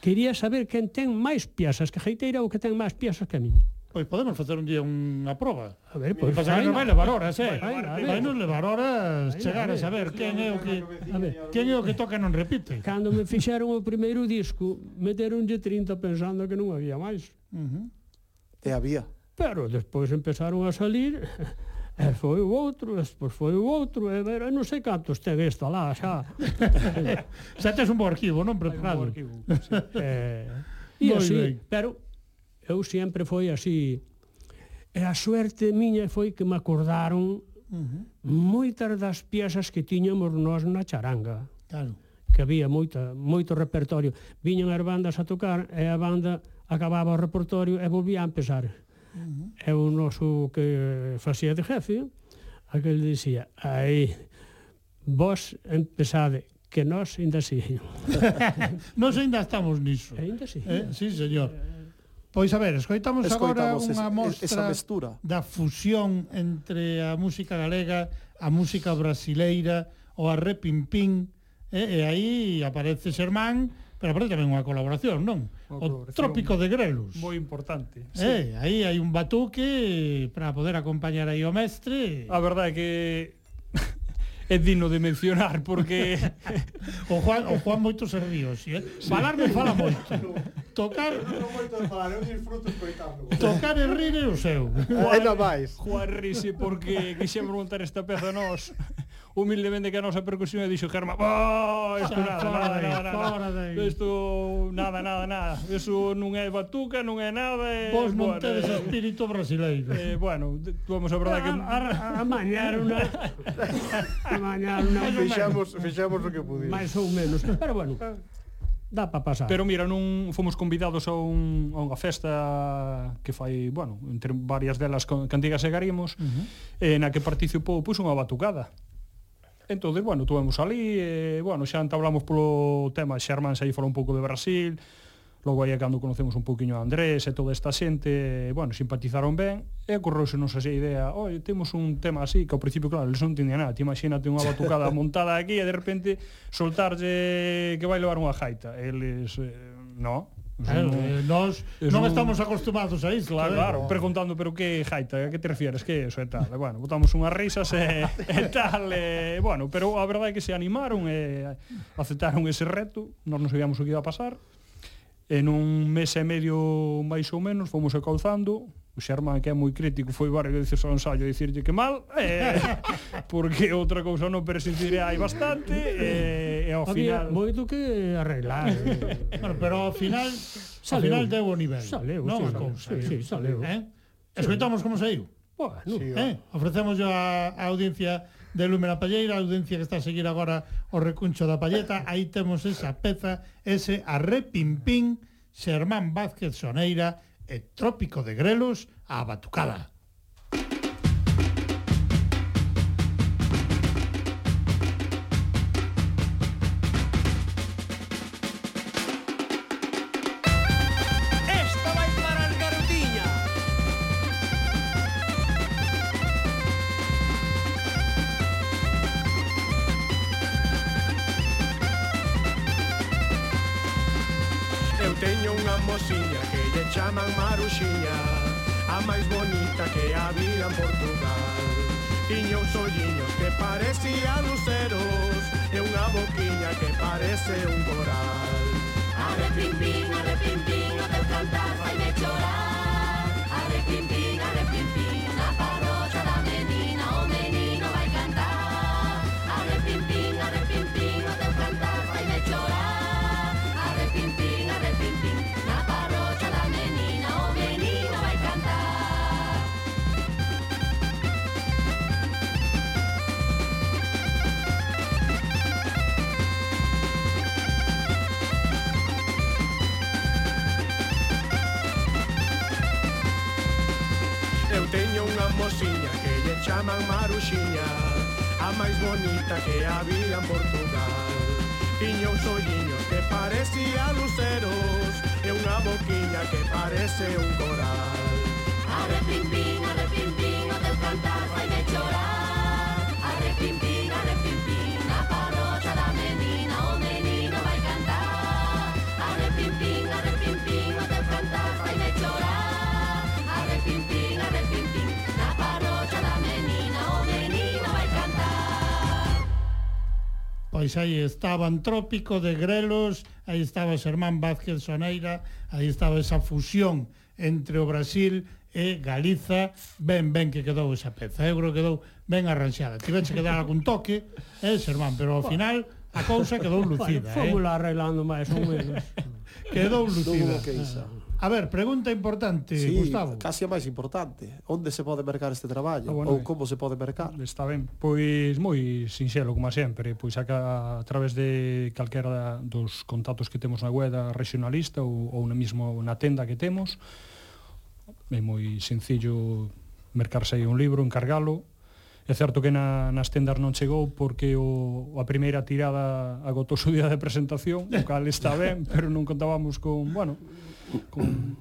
Quería saber quen ten máis piezas que Geiteira ou que ten máis piezas que a min. Pois podemos facer un día unha proba. A ver, pois pues, pasa que non vai levar horas, eh? Vai non levar horas chegar a saber quen é o que A ver. quen é o que toca non repite. Cando me fixeron o primeiro disco, meteronlle 30 pensando que non había máis. Uh -huh. E había. Pero despois empezaron a salir E foi o outro, despois foi o outro, e ver, non sei cantos ten esta lá, xa. xa tes un bo arquivo, non preparado. Un bo arquivo, sí. eh, e así, pero eu sempre foi así. E a suerte miña foi que me acordaron uh -huh. moitas das piezas que tiñamos nós na charanga. Claro. Que había moita, moito repertorio. Viñan as bandas a tocar e a banda acababa o repertorio e volvía a empezar. Uh -huh. E o noso que facía de jefe, aquel dicía, aí, vos empezade, que nós ainda si nós ainda estamos niso. Ainda si Eh? Sí, señor. Eh, Pois a ver, escoitamos, escoitamos agora unha mostra esa mestura. da fusión entre a música galega, a música brasileira, o arrepimpín, e, eh, e aí aparece Xermán, pero aparece tamén unha colaboración, non? Unha colaboración o Trópico de Grelos. Moi importante. Eh, aí hai un batuque para poder acompañar aí o mestre. A verdade é que é digno de mencionar porque o Juan o Juan moito se río, si, eh? Sí. Falar non fala moito. Tocar non moito de falar, eu disfruto escoitando. Tocar e rir é o seu. Juan, Ainda máis. Juan rise porque quixemos montar esta peza nós humildemente que a nosa percusión e dixo Germa, oh, isto nada, nada, nada, nada, isto nada, nada, nada, iso non é batuca, non é nada, é... Vos non bueno, tedes eh, espírito brasileiro. Eh, bueno, vamos a verdade que... A, a, a mañar unha... a mañar unha... Fixamos, fixamos o que pudimos. Mais ou menos, pero bueno dá para pasar. Pero mira, non fomos convidados a, un, a unha festa que fai, bueno, entre varias delas cantigas e garimos, uh -huh. eh, na que participou pois unha batucada. Entón, bueno, tuvemos ali, e, bueno, xa entablamos polo tema, Xermán xa aí fala un pouco de Brasil, logo aí cando conocemos un poquinho a Andrés e toda esta xente, bueno, simpatizaron ben, e ocorreuse nos esa idea, oi, temos un tema así, que ao principio, claro, eles non entendían nada, ti imagínate unha batucada montada aquí e de repente soltarlle que vai levar unha jaita, eles, eh, no, Claro, no, eh, nós non un... estamos acostumados a isto, claro, claro, preguntando pero que jaita, a eh, que te refieres, que eso e tal. Bueno, botamos unhas risas e, e tal, e, bueno, pero a verdade é que se animaron e aceptaron ese reto, nós non sabíamos o que iba a pasar. En un mes e medio máis ou menos fomos acauzando, o Xermán que é moi crítico foi barrio de dicir só ensayo dicirlle que mal eh, porque outra cousa non persistiré hai bastante eh, e ao final moito que arreglar eh. bueno, pero ao final saleu. ao final deu o nivel saleu, non sí, a cousa sí, sí, saleu. Eh? escoitamos como saiu bueno, sí, eh? ofrecemos a, a audiencia de Lúmena Palleira, a audiencia que está a seguir agora o recuncho da palleta, aí temos esa peza, ese arrepimpín, Xermán Vázquez Soneira, e Trópico de Grelos a Batucada. Portugal Tiña uns olliños que parecían luceros E unha boquiña que parece un coral. Arre pim pim, arre pim pim, o teu cantar faime chorar. Arre pim pim, arre pim pim, na cosiña que lle chaman Maruxiña A máis bonita que había en Portugal. Tiña uns olliños que parecía luceros E unha boquiña que parece un coral. Arre pimpín, arre pimpín, o teu cantar fai de chorar. Arre pimpín Pois aí estaban Trópico de Grelos, aí estaba Xermán Vázquez Soneira, aí estaba esa fusión entre o Brasil e Galiza, ben ben que quedou esa peza. Eu creo que quedou ben arranxada. Tivense que dar algún toque, eh, Xermán, pero ao final a cousa quedou lucida, bueno, eh. Fomos arreglando máis ou menos. quedou lucida. Que isa. A ver, pregunta importante, sí, Gustavo. casi a máis importante. Onde se pode mercar este traballo? Ah, bueno, ou como se pode mercar? Está ben. Pois moi sinxelo, como sempre. Pois a, a través de calquera dos contactos que temos na web da regionalista ou, ou na mismo na tenda que temos. É moi sencillo mercarse aí un libro, encargalo, É certo que na, nas tendas non chegou porque o, a primeira tirada agotou o día de presentación, o cal está ben, pero non contábamos con, bueno, con,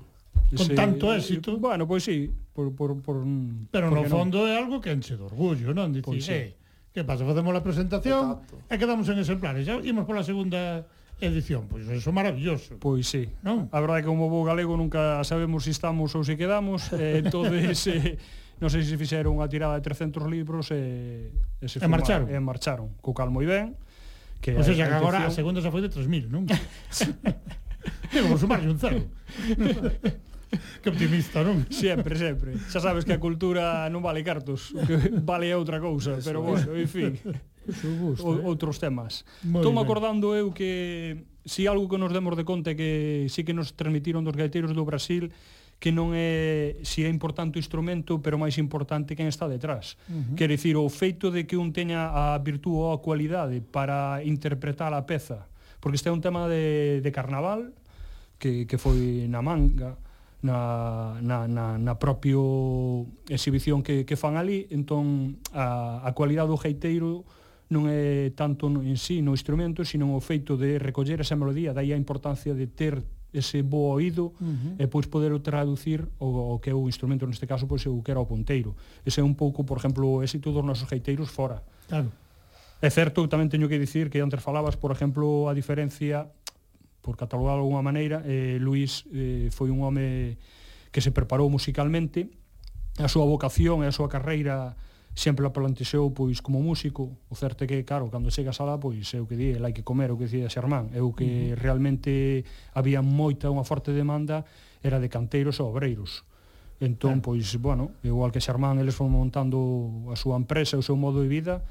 ese, con tanto éxito. Bueno, pois pues sí, por, por, por Pero no fondo non? é algo que enche de orgullo, non? Dicir, pois sí. eh, que pasa, facemos a presentación Exacto. e quedamos en exemplares. Ya imos pola segunda edición, pois pues eso é maravilloso. Pois sí. Non? A verdade é que como bo galego nunca sabemos se si estamos ou se si quedamos, eh, entonces eh, non sei se fixeron unha tirada de 300 libros e, eh, e se e marcharon. E eh, marcharon, co cal moi ben. Que pois pues que agora a segunda xa foi de 3000, non? Eu vou sumarlle un cero. que optimista, non? Sempre, sempre. Xa sabes que a cultura non vale cartos, que vale outra cousa, pero bueno, en fin. Gusto, o, eh? outros temas. Estou acordando eu que si algo que nos demos de conta que si que nos transmitiron dos gaiteiros do Brasil que non é si é importante o instrumento, pero máis importante quen está detrás. Uh -huh. Quer dicir, o feito de que un teña a virtude ou a cualidade para interpretar a peza, porque este é un tema de, de carnaval que, que foi na manga na, na, na, na propio exhibición que, que fan ali entón a, a cualidade do gaiteiro non é tanto en sí no instrumento, sino o feito de recoller esa melodía, dai a importancia de ter ese bo oído uh -huh. e pois poder traducir o, o que é o instrumento neste caso pois o que era o ponteiro Ese é un pouco, por exemplo, o éxito dos nosos gaiteiros fora. Claro. É certo, tamén teño que dicir que antes falabas, por exemplo, a diferencia por catalogar de alguma maneira, eh, Luís eh, foi un home que se preparou musicalmente, a súa vocación e a súa carreira sempre a plantexeu pois como músico, o certo é que, claro, cando chega a sala, pois é o que di, hai que comer, o que dicía Xermán, é o que uh -huh. realmente había moita, unha forte demanda, era de canteiros e obreiros. Entón, pois, bueno, igual que Xermán, eles foron montando a súa empresa, o seu modo de vida,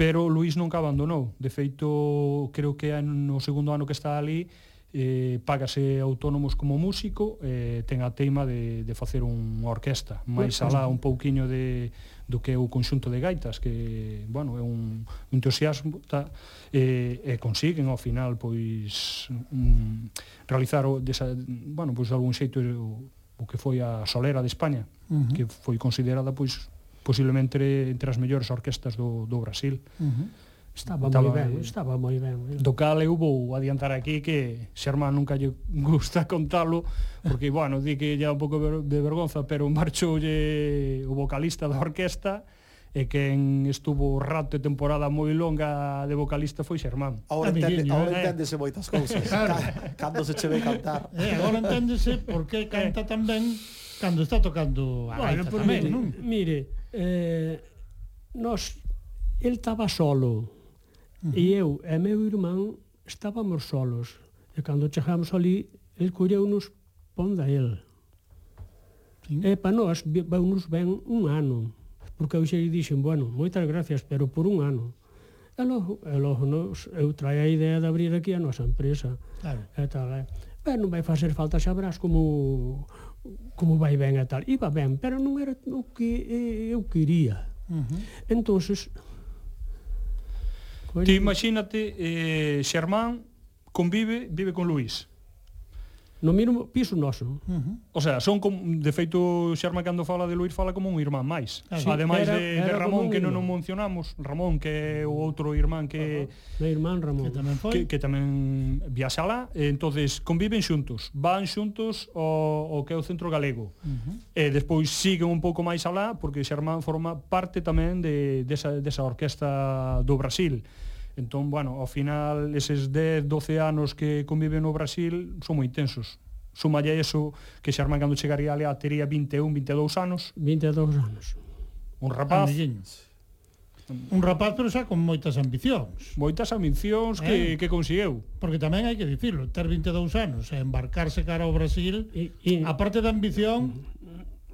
pero Luís nunca abandonou. De feito, creo que no segundo ano que está ali eh, págase autónomos como músico eh, ten a teima de, de facer unha orquesta máis alá un pouquiño de, do que é o conxunto de gaitas que, bueno, é un entusiasmo tá, eh, e consiguen ao final pois um, realizar o, desa, bueno, pois de algún xeito o, o que foi a solera de España uh -huh. que foi considerada pois posiblemente entre as mellores orquestas do, do Brasil. Uh -huh. Estaba, estaba moi ben, estaba moi ben. Eh. Do cal eu vou adiantar aquí que Xermán nunca lle gusta contalo, porque, bueno, di que lle un pouco de vergonza, pero marchoulle o vocalista da orquesta, e quen estuvo rato e temporada moi longa de vocalista foi Xermán. Agora, ah, entende, eh? enténdese moitas cousas, claro. cando se che ve cantar. Eh, agora enténdese por que canta tan ben cando está tocando a bueno, gaita tamén, non? Mire, eh, nós, el estaba solo, uh -huh. e eu e meu irmán estábamos solos, e cando chegamos ali, el colleu-nos ponda el. sí. E para nós, veu-nos ben un um ano, porque eu xe lle dixen, bueno, moitas gracias, pero por un ano. E logo, e logo nos, eu traía a idea de abrir aquí a nosa empresa. Claro. E tal, eh. ben, non vai facer falta xa verás como como vai ben e tal. Iba ben, pero non era o que eh, eh, eu quería. Uh -huh. Entonces, Ti imagínate, eh, Xermán convive, vive con Luís no mínimo piso noso. Uh -huh. O sea, son como, de feito Xerma cando fala de Luís fala como un irmán máis. Ah, sí, Ademais era, de, de Ramón que non nos mencionamos, Ramón que é o outro irmán que uh -huh. irmán Ramón que tamén foi que, que tamén viaxala, entonces conviven xuntos, van xuntos ao, ao que é o centro galego. Uh -huh. E despois siguen un pouco máis alá porque Xermán forma parte tamén de desa desa orquesta do Brasil. Entón, bueno, ao final, eses 10, 12 anos que conviven no Brasil son moi intensos. Sumalle eso que Xermán cando chegaría ali tería 21, 22 anos. 22 anos. Un rapaz. Andellins. Un rapaz pero xa con moitas ambicións. Moitas ambicións que, eh? que conseguiu. Porque tamén hai que dicirlo, ter 22 anos e embarcarse cara ao Brasil, e, e... a parte da ambición,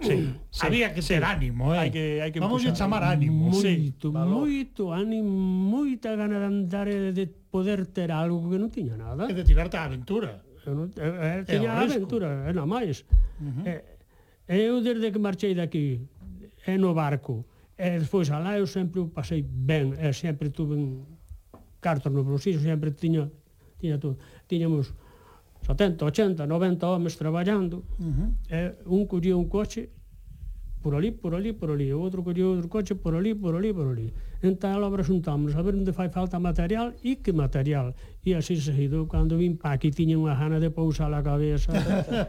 Sí, sí, Había que ter sí. ánimo, eh? hai que, hai que Vamos a chamar ánimo Moito, sí. moito ánimo Moita gana de andar e de poder ter algo que non tiña nada E de tirarte a aventura eh, eu non, eh, eh, Tiña a aventura, eh, é na máis uh -huh. eh, Eu desde que marchei daqui É no barco E despois alá eu sempre o pasei ben E sempre tuve cartos no bolsillo Sempre tiña, tiña todo Tiñamos 70, 80, 90 homes traballando, uh -huh. e un collía un coche por ali, por ali, por ali, o outro collía outro coche por ali, por ali, por ali. Entón, obra xuntámonos a ver onde fai falta material e que material. E así seguido, cando vin pa aquí tiña unha gana de pousar a cabeza.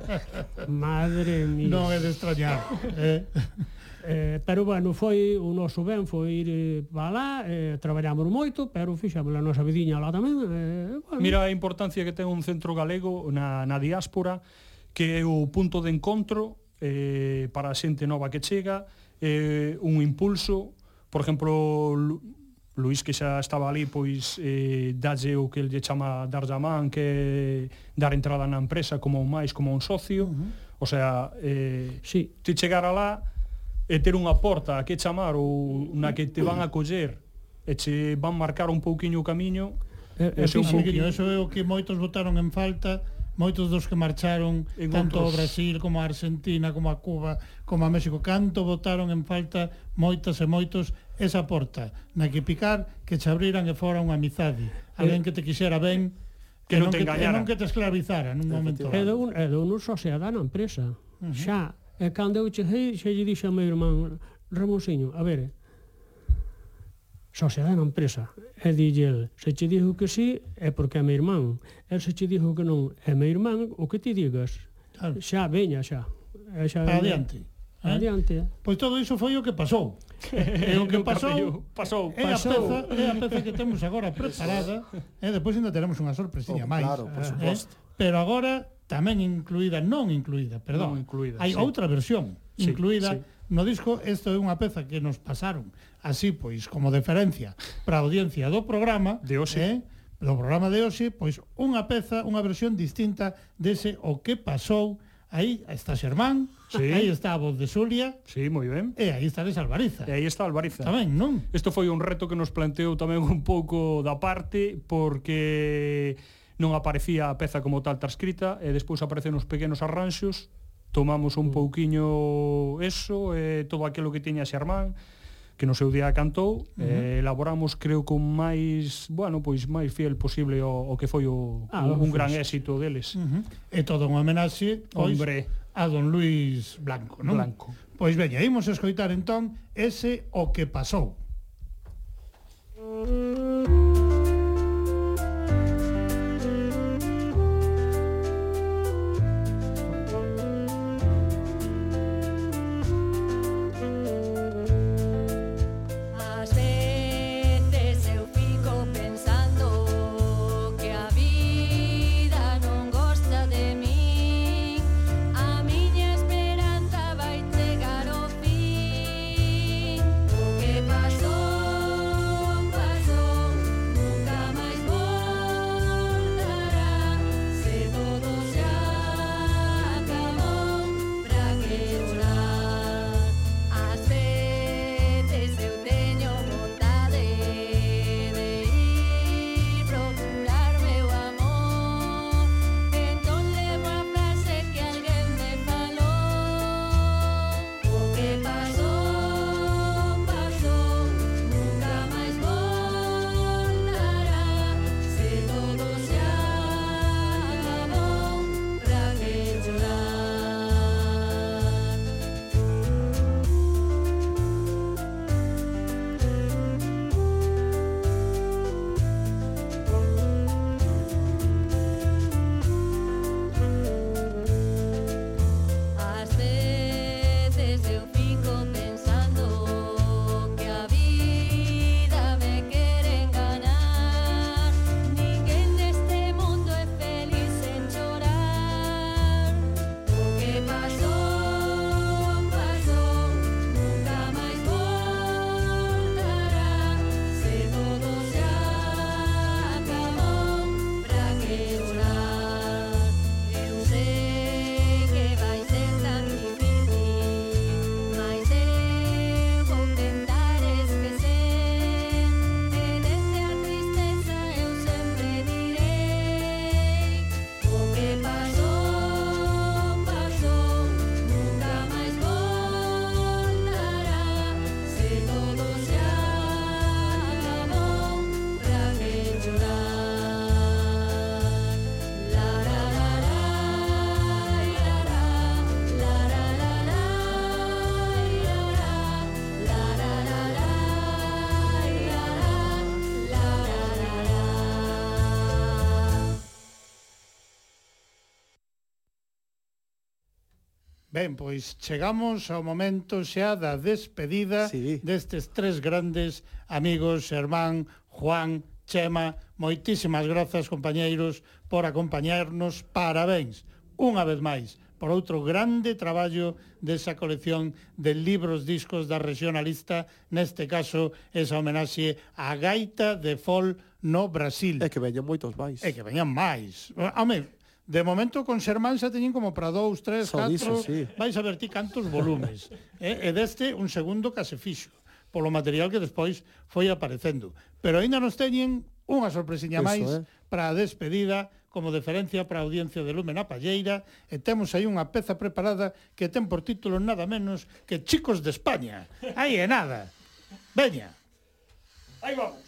Madre mía. Non é de extrañar. eh? Eh, pero bueno, foi o noso ben foi ir eh, para lá, eh, traballamos moito, pero fixamos a nosa vidiña lá tamén. Eh, bueno. Mira a importancia que ten un centro galego na, na diáspora, que é o punto de encontro eh, para a xente nova que chega, eh, un impulso, por exemplo, Luís que xa estaba ali pois eh, dalle o que lle chama dar a man que dar entrada na empresa como un máis como un socio uh -huh. o sea eh, sí. ti chegar alá e ter unha porta a que chamar ou na que te van a coller e che van marcar un pouquiño o camiño é, é, un pouquiño, eso é o que moitos votaron en falta moitos dos que marcharon en tanto outros... ao Brasil como a Argentina, como a Cuba, como a México, canto votaron en falta moitas e moitos esa porta na que picar, que che abriran e fora unha amizade, eh, alguén que te quixera ben, que, que non te engañara, que, non que te esclavizara nun momento. É de un, é de un uso se na empresa. Uh -huh. Xa E cando eu cheguei, eh, xa lle dixo a meu irmán Ramonsiño, a ver, eh, sociedade na empresa. E dille, se che dixo que sí, é porque é meu irmán. E se che dixo que non, é meu irmán, o que ti digas. Claro. Xa, veña, xa. E xa Adiante. Eh? Adiante. Pois todo iso foi o que pasou. e o que pasou, pasou, pasou. É a peza, é a peza que temos agora preparada, e depois ainda teremos unha sorpresiña oh, máis. Claro, por suposto. Eh? Pero agora tamén incluída, non incluída, perdón, non incluída, hai sí. outra versión sí, incluída sí. no disco, isto é unha peza que nos pasaron, así pois como deferencia para a audiencia do programa, de hoxe, eh, do programa de hoxe, pois unha peza, unha versión distinta dese o que pasou Aí está Xermán, sí. aí está a voz de Xulia. Sí, moi ben. E aí está de Salvariza. E aí está Alvariza. Tamén, non? Isto foi un reto que nos planteou tamén un pouco da parte, porque non aparecía a peza como tal transcrita e despois aparecen uns pequenos arranxos tomamos un mm. pouquiño eso e todo aquilo que tiña Xermán que no seu día cantou, uh -huh. eh, elaboramos creo con máis, bueno, pois máis fiel posible o, o que foi o, ah, un, un gran éxito deles. Uh -huh. E todo un homenaxe, pois, hombre, a Don Luis Blanco, non? Blanco. Pois veña, imos escoitar entón ese o que pasou. Ben, pois chegamos ao momento xa da despedida sí. destes tres grandes amigos, Xermán, Juan, Chema. Moitísimas grazas, compañeiros, por acompañarnos. Parabéns, unha vez máis, por outro grande traballo desa colección de libros discos da regionalista, neste caso esa homenaxe a gaita de fol no Brasil. É que veñan moitos máis. E que veñan máis. Home, De momento con Xermán xa teñen como para dous, tres, Só catro, diso, sí. vais a ver ti cantos volumes. eh? E deste un segundo que se fixo, polo material que despois foi aparecendo. Pero aínda nos teñen unha sorpresiña Eso, máis eh? para a despedida como deferencia para a audiencia de Lumen a Palleira e temos aí unha peza preparada que ten por título nada menos que Chicos de España. Aí é nada. Veña. Aí vamos.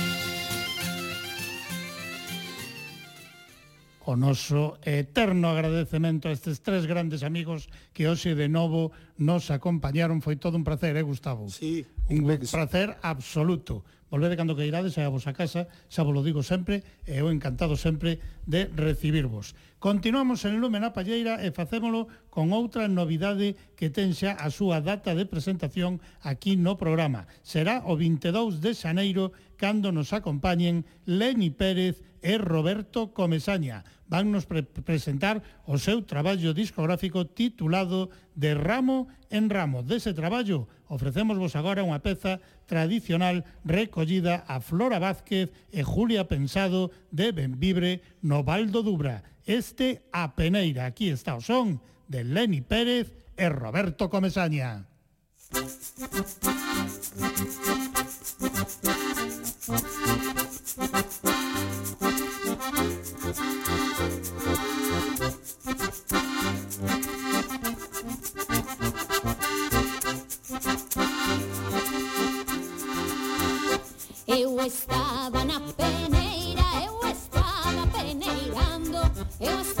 o noso eterno agradecemento a estes tres grandes amigos que hoxe de novo nos acompañaron. Foi todo un placer, eh, Gustavo? Sí, un placer absoluto. Volvede cando que irades a vosa casa, xa vos lo digo sempre, e eu encantado sempre de recibirvos. Continuamos en Lumen a Palleira e facémolo con outra novidade que ten xa a súa data de presentación aquí no programa. Será o 22 de xaneiro cando nos acompañen Leni Pérez e Roberto Comesaña. Vannos pre presentar o seu traballo discográfico titulado De ramo en ramo. Dese traballo ofrecemos vos agora unha peza tradicional recollida a Flora Vázquez e Julia Pensado de Benvibre no Valdo Dubra. Este a Peneira. Aquí está o son de Leni Pérez e Roberto Comesaña. Thank you. Eu estava na peneira, eu estaba peneirando, eu estava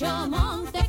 charmante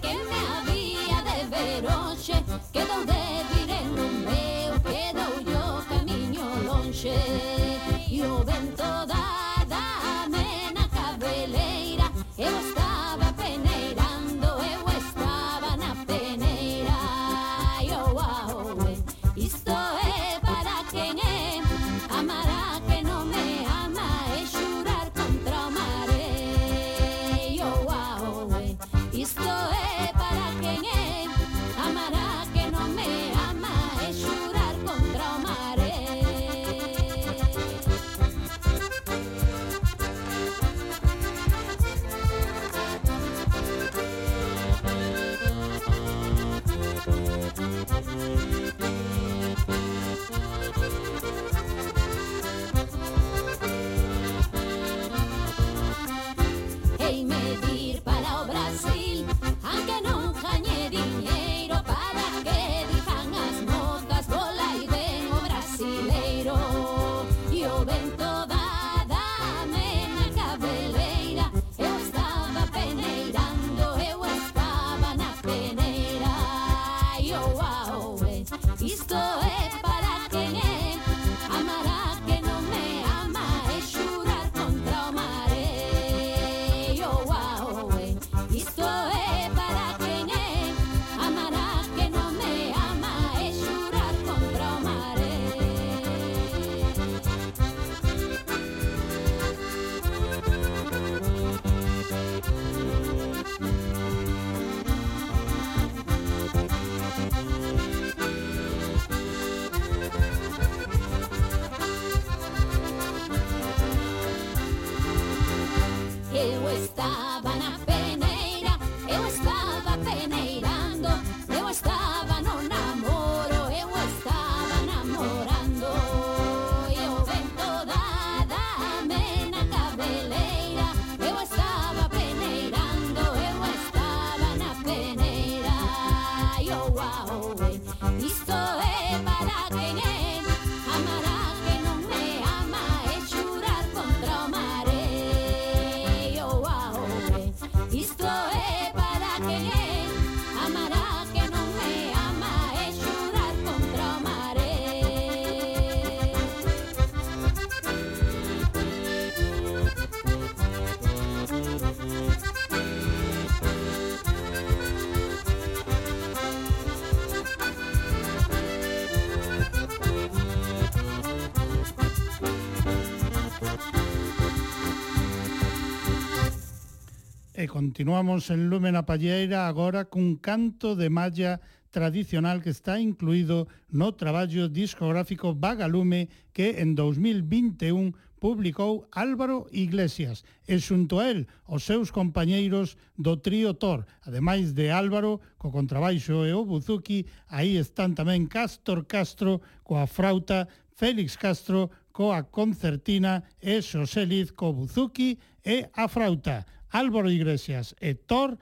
E continuamos en Lumen a Palleira agora cun canto de malla tradicional que está incluído no traballo discográfico Vagalume que en 2021 publicou Álvaro Iglesias e xunto a él os seus compañeiros do trío Tor. Ademais de Álvaro, co contrabaixo e o buzuki, aí están tamén Castor Castro coa frauta, Félix Castro coa concertina e Xosé co buzuki e a frauta. Álvaro Iglesias, Héctor,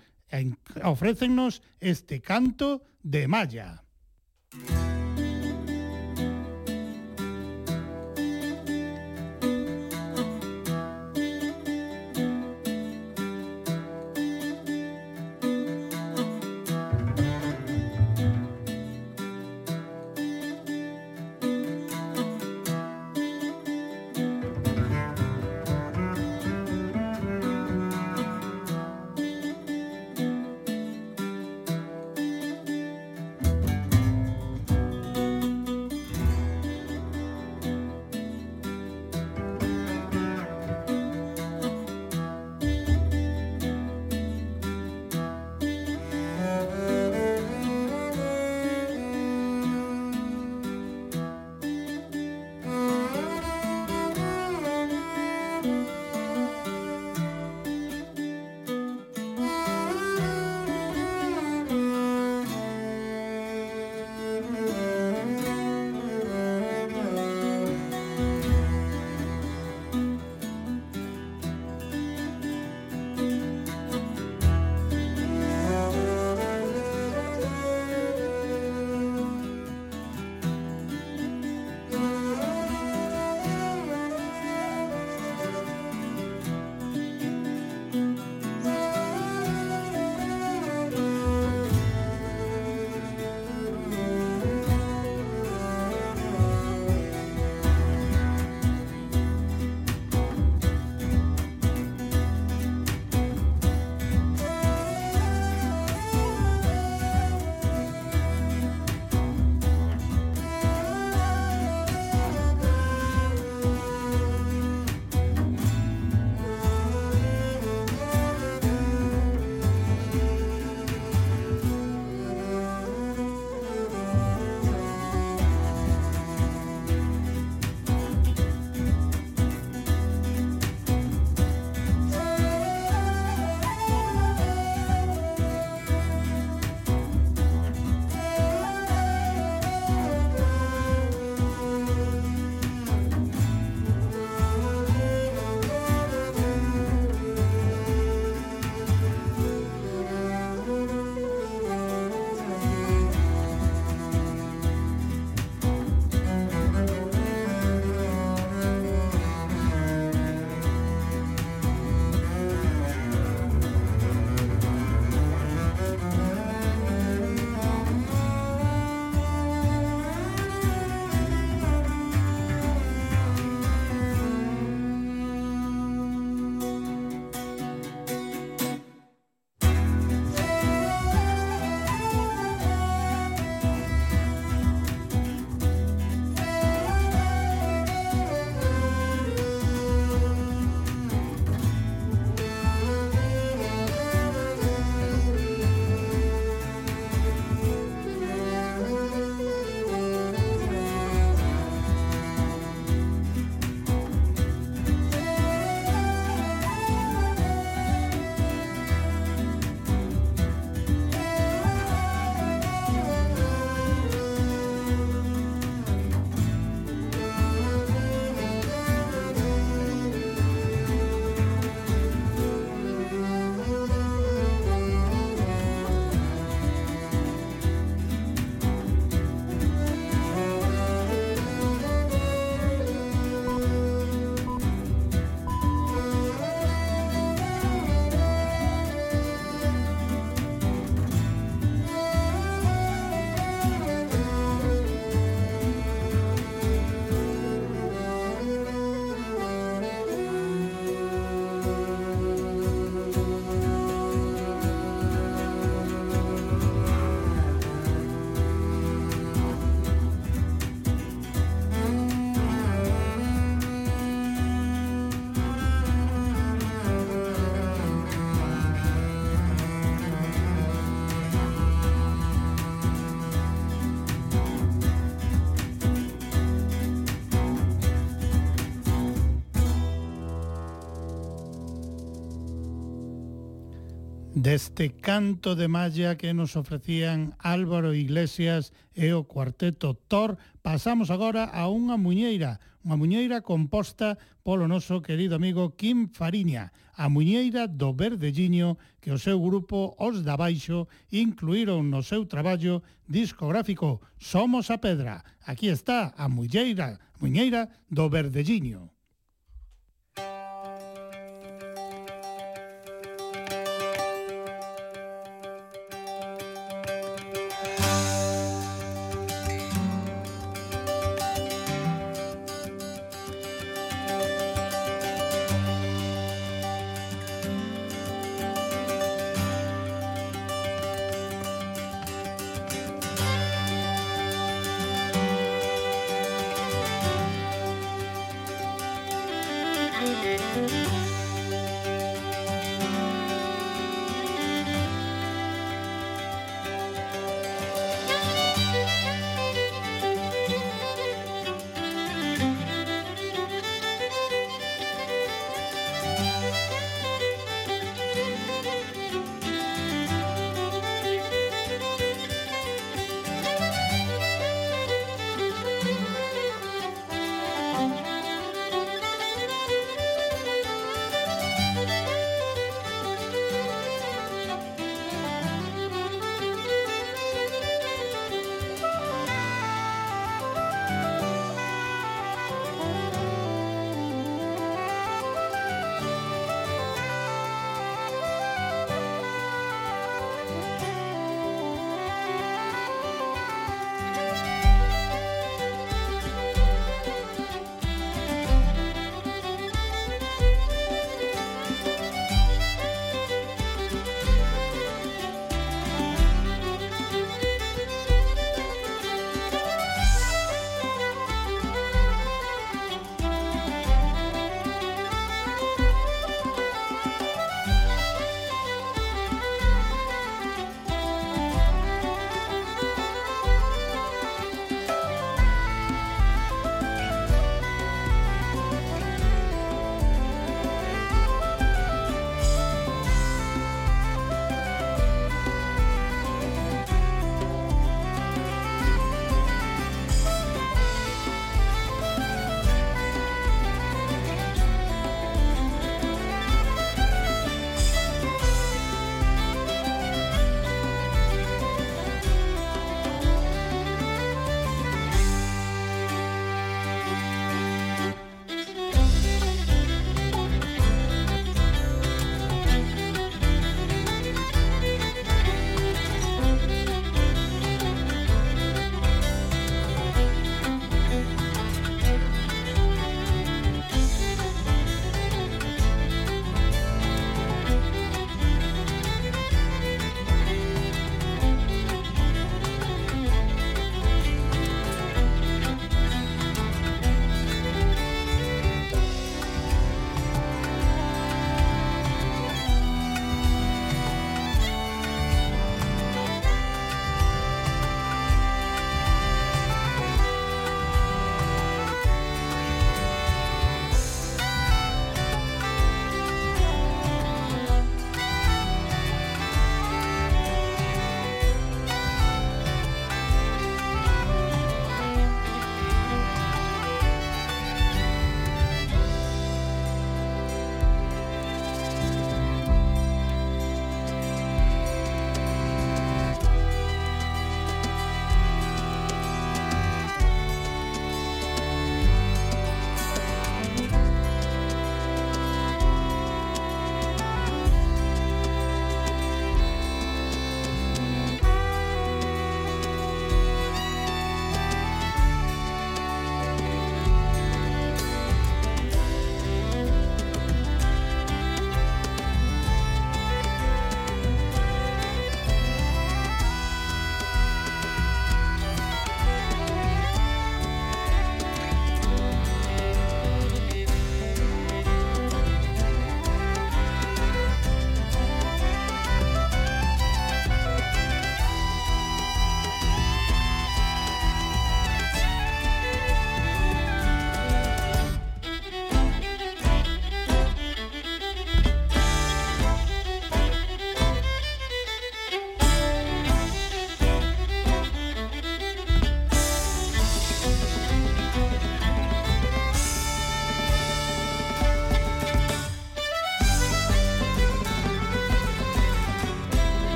ofrécennos este canto de Maya. deste canto de malla que nos ofrecían Álvaro Iglesias e o cuarteto Tor, pasamos agora a unha muñeira, unha muñeira composta polo noso querido amigo Kim Fariña, a muñeira do Verdelliño que o seu grupo Os da Baixo incluíron no seu traballo discográfico Somos a Pedra. Aquí está a muñeira, muñeira do Verdelliño.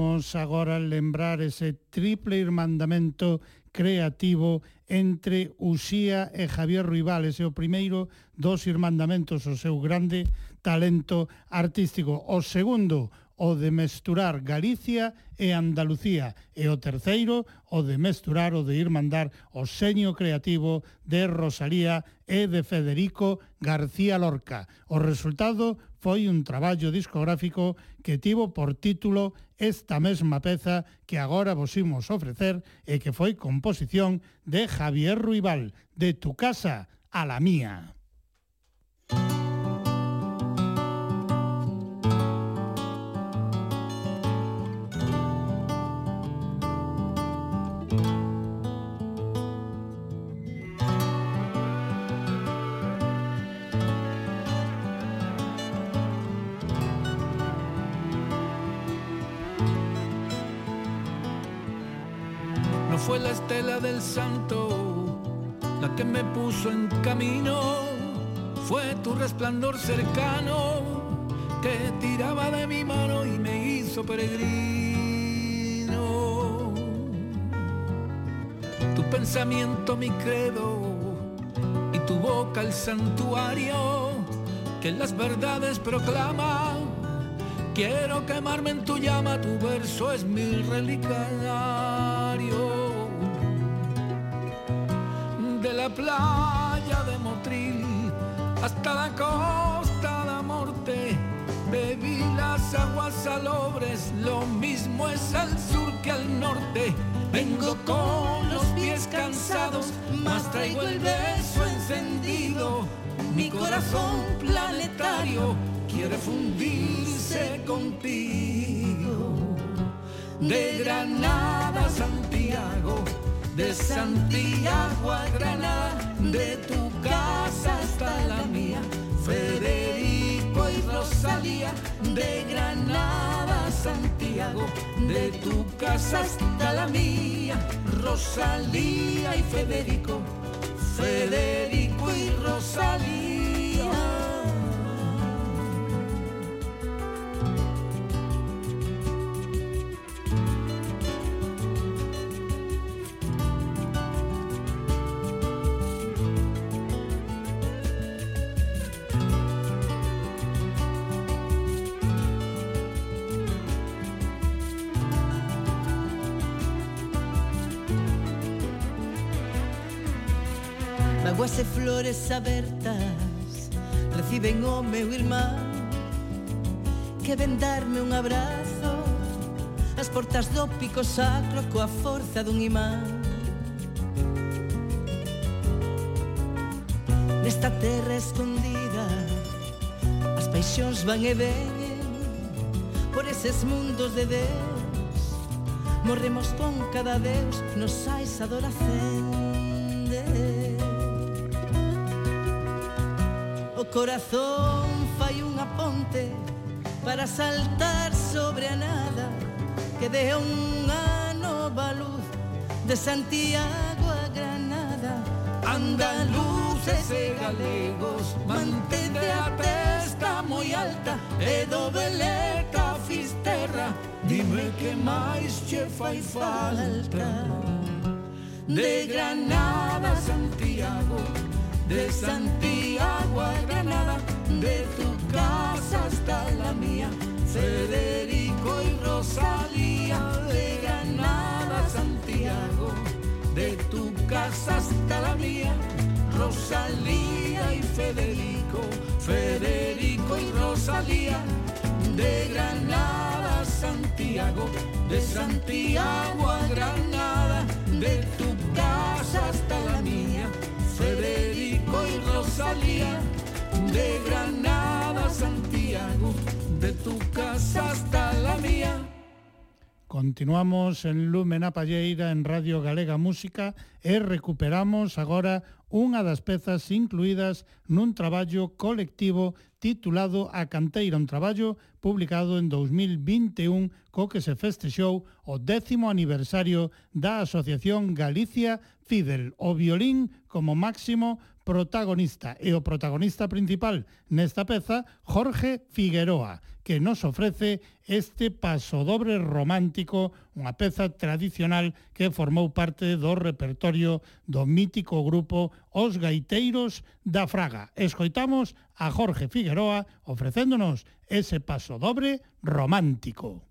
Imos agora lembrar ese triple irmandamento creativo entre Uxía e Javier Ruibal, ese o primeiro dos irmandamentos, o seu grande talento artístico. O segundo, o de mesturar Galicia e Andalucía, e o terceiro o de mesturar o de ir mandar o seño creativo de Rosalía e de Federico García Lorca. O resultado foi un traballo discográfico que tivo por título esta mesma peza que agora vos imos ofrecer e que foi composición de Javier Ruibal, de tu casa a la mía. Fue la estela del santo la que me puso en camino, fue tu resplandor cercano que tiraba de mi mano y me hizo peregrino. Tu pensamiento mi credo y tu boca el santuario que las verdades proclama. Quiero quemarme en tu llama, tu verso es mi relicario. La costa de Morte, bebí las aguas salobres, lo mismo es al sur que al norte. Vengo con los pies cansados, mas traigo el beso encendido. Mi corazón planetario quiere fundirse contigo. De Granada a Santiago, de Santiago a Granada, de tu casa hasta la mía. Federico y Rosalía, de Granada Santiago, de tu casa hasta la mía. Rosalía y Federico, Federico y Rosalía. flores abertas Reciben o meu irmán Que ven darme un abrazo As portas do pico sacro coa forza dun imán. Nesta terra escondida As paixóns van e venen Por eses mundos de Deus. Morremos con cada Deus Nos sais adoración corazón fai unha ponte para saltar sobre a nada que de unha nova luz de Santiago a Granada. Andaluces e galegos mantente a testa moi alta e do beleca fisterra. Dime que máis che fai falta. De Granada a Santiago. De Santiago a Granada De tu casa hasta la mía Federico y Rosalía De Granada Santiago de tu casa hasta la mía, Rosalía y Federico, Federico y Rosalía, de Granada Santiago, de Santiago a Granada, de tu y Rosalía, de Granada a Santiago, de tu casa hasta la mía. Continuamos en Lumen Palleira en Radio Galega Música e recuperamos agora unha das pezas incluídas nun traballo colectivo titulado A Canteira un Traballo, publicado en 2021, co que se festexou o décimo aniversario da Asociación Galicia Fidel, o violín como máximo protagonista. E o protagonista principal nesta peza, Jorge Figueroa, que nos ofrece este pasodobre romántico, unha peza tradicional que formou parte do repertorio do mítico grupo Os Gaiteiros da Fraga. Escoitamos a Jorge Figueroa ofrecéndonos ese pasodobre romántico.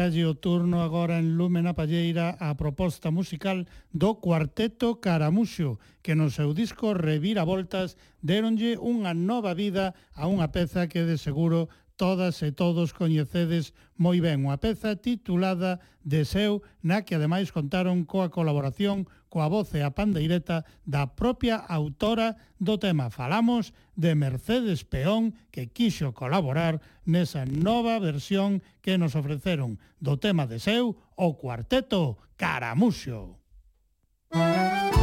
Dacalle o turno agora en Lume na Palleira a proposta musical do Cuarteto Caramuxo, que no seu disco Revira Voltas deronlle unha nova vida a unha peza que de seguro todas e todos coñecedes moi ben. Unha peza titulada Deseu, na que ademais contaron coa colaboración coa voz e a pandeireta da propia autora do tema. Falamos de Mercedes Peón, que quixo colaborar nesa nova versión que nos ofreceron do tema de seu o cuarteto Caramuxo. Música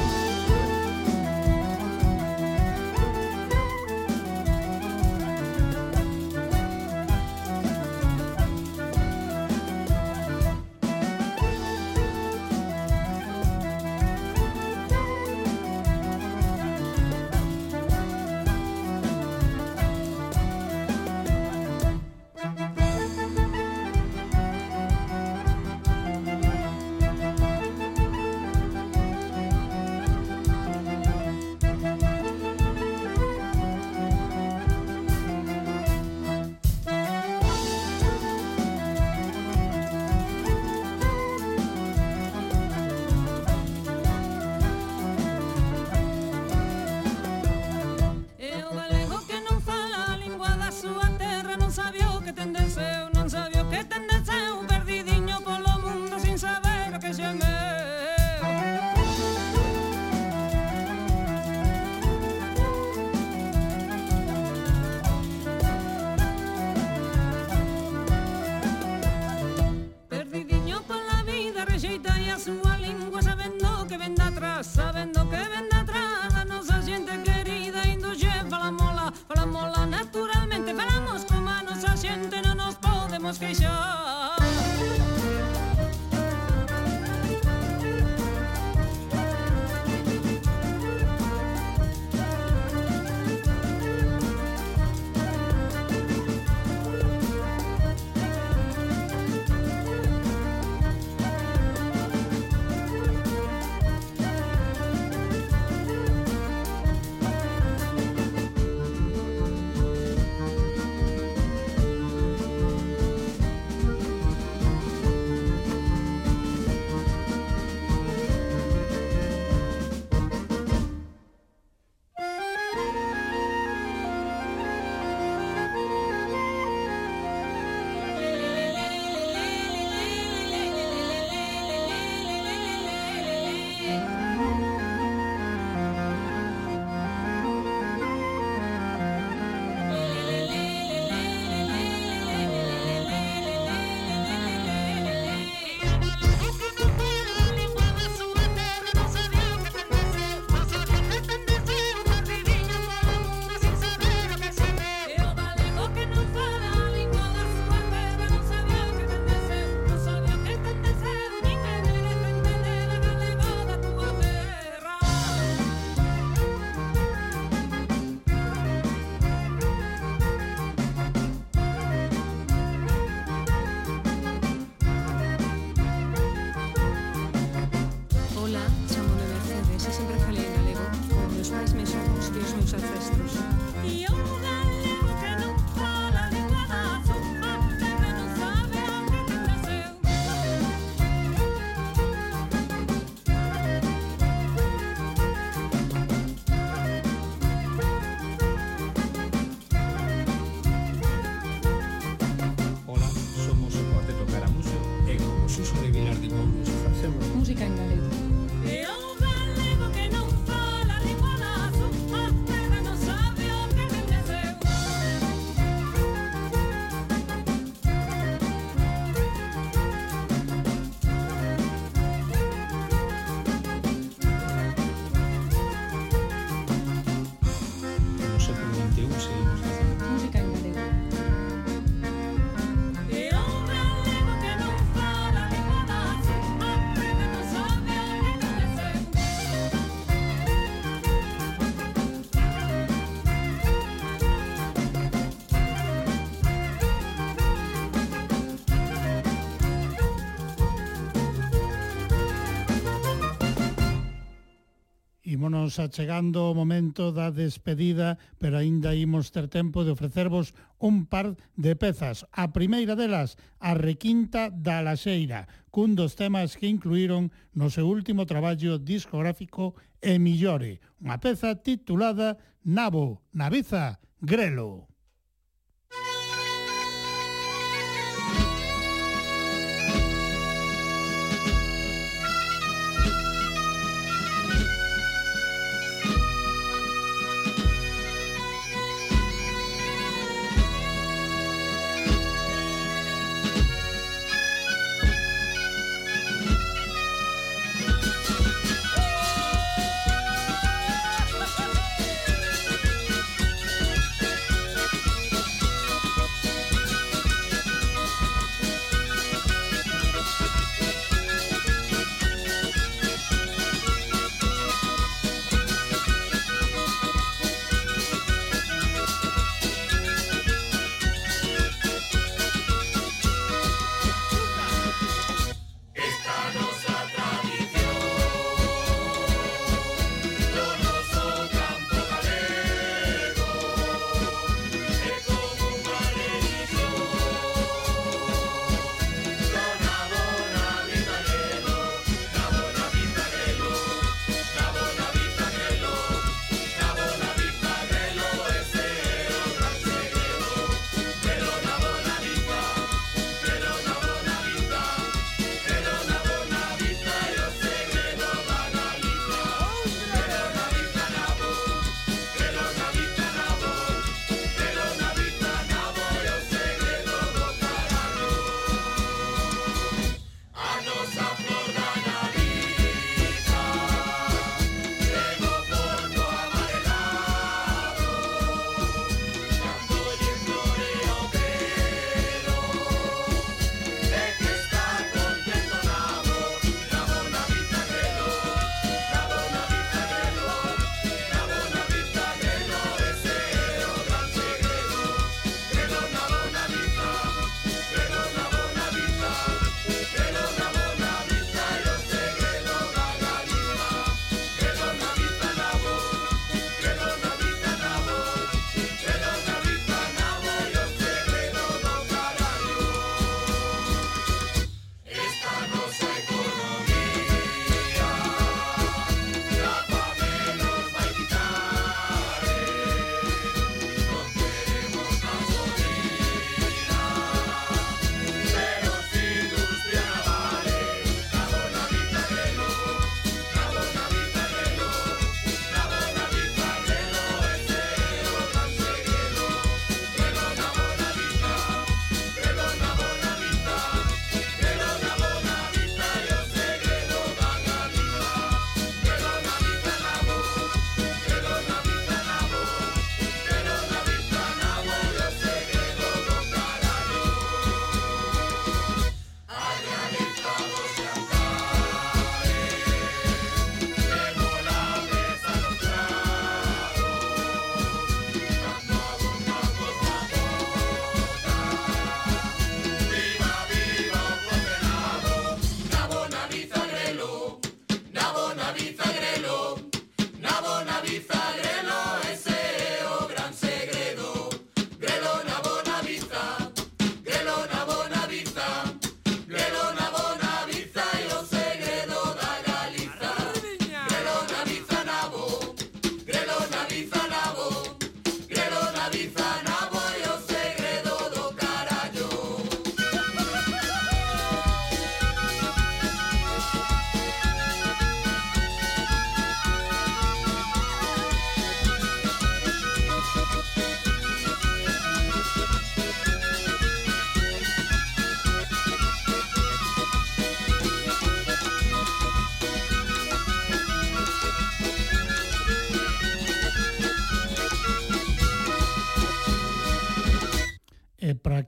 Vámonos achegando o momento da despedida, pero aínda imos ter tempo de ofrecervos un par de pezas. A primeira delas, a requinta da Laxeira, cun dos temas que incluíron no seu último traballo discográfico E Millore, unha peza titulada Nabo, Naviza, Grelo.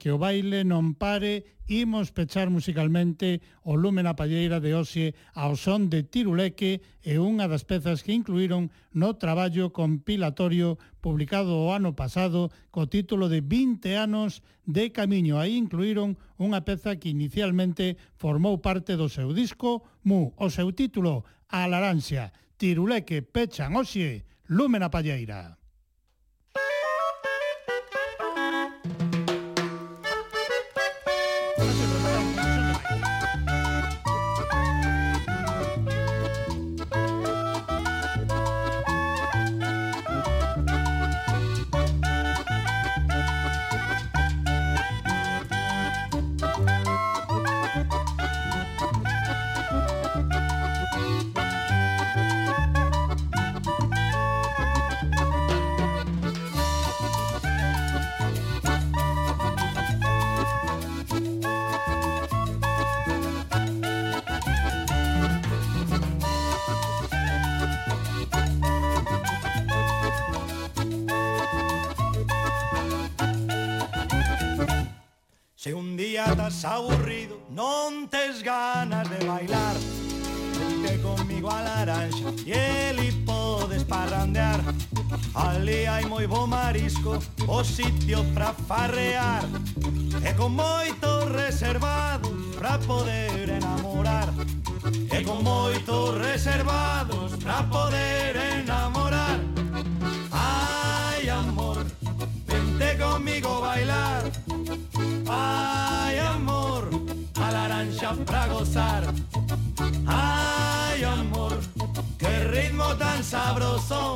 que o baile non pare, imos pechar musicalmente o Lume na Palleira de Oxe ao son de Tiruleque e unha das pezas que incluíron no traballo compilatorio publicado o ano pasado co título de 20 anos de camiño. Aí incluíron unha peza que inicialmente formou parte do seu disco Mu, o seu título A Laranxia. Tiruleque pechan Oxe, Lume na Palleira. 但是轮不到你 estás aburrido, non tes ganas de bailar. Vente conmigo a laranxa e eli podes parrandear Ali hai moi bo marisco, o sitio pra farrear. E con moito reservado pra poder enamorar. E con moito reservados pra poder sabroso.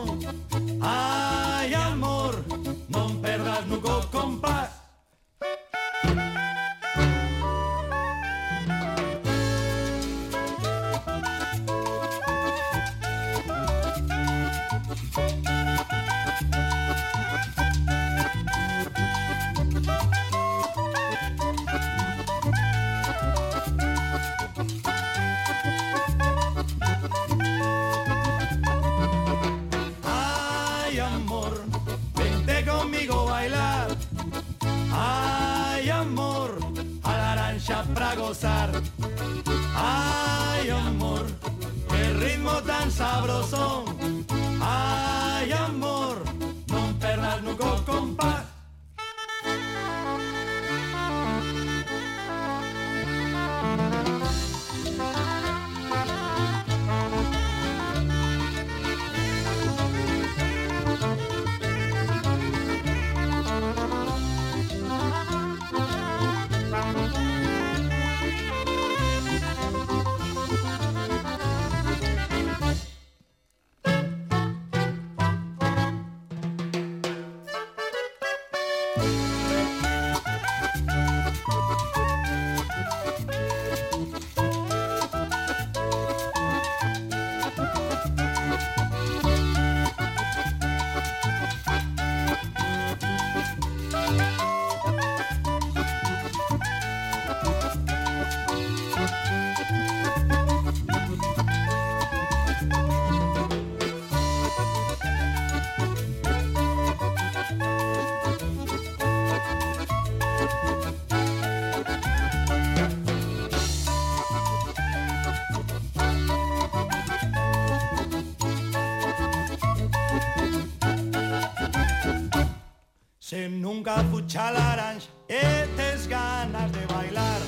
nunca fucha laranxa E tes ganas de bailar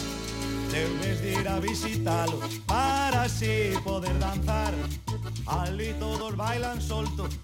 Debes de ir a visitalos Para así poder danzar. Ali todos bailan soltos.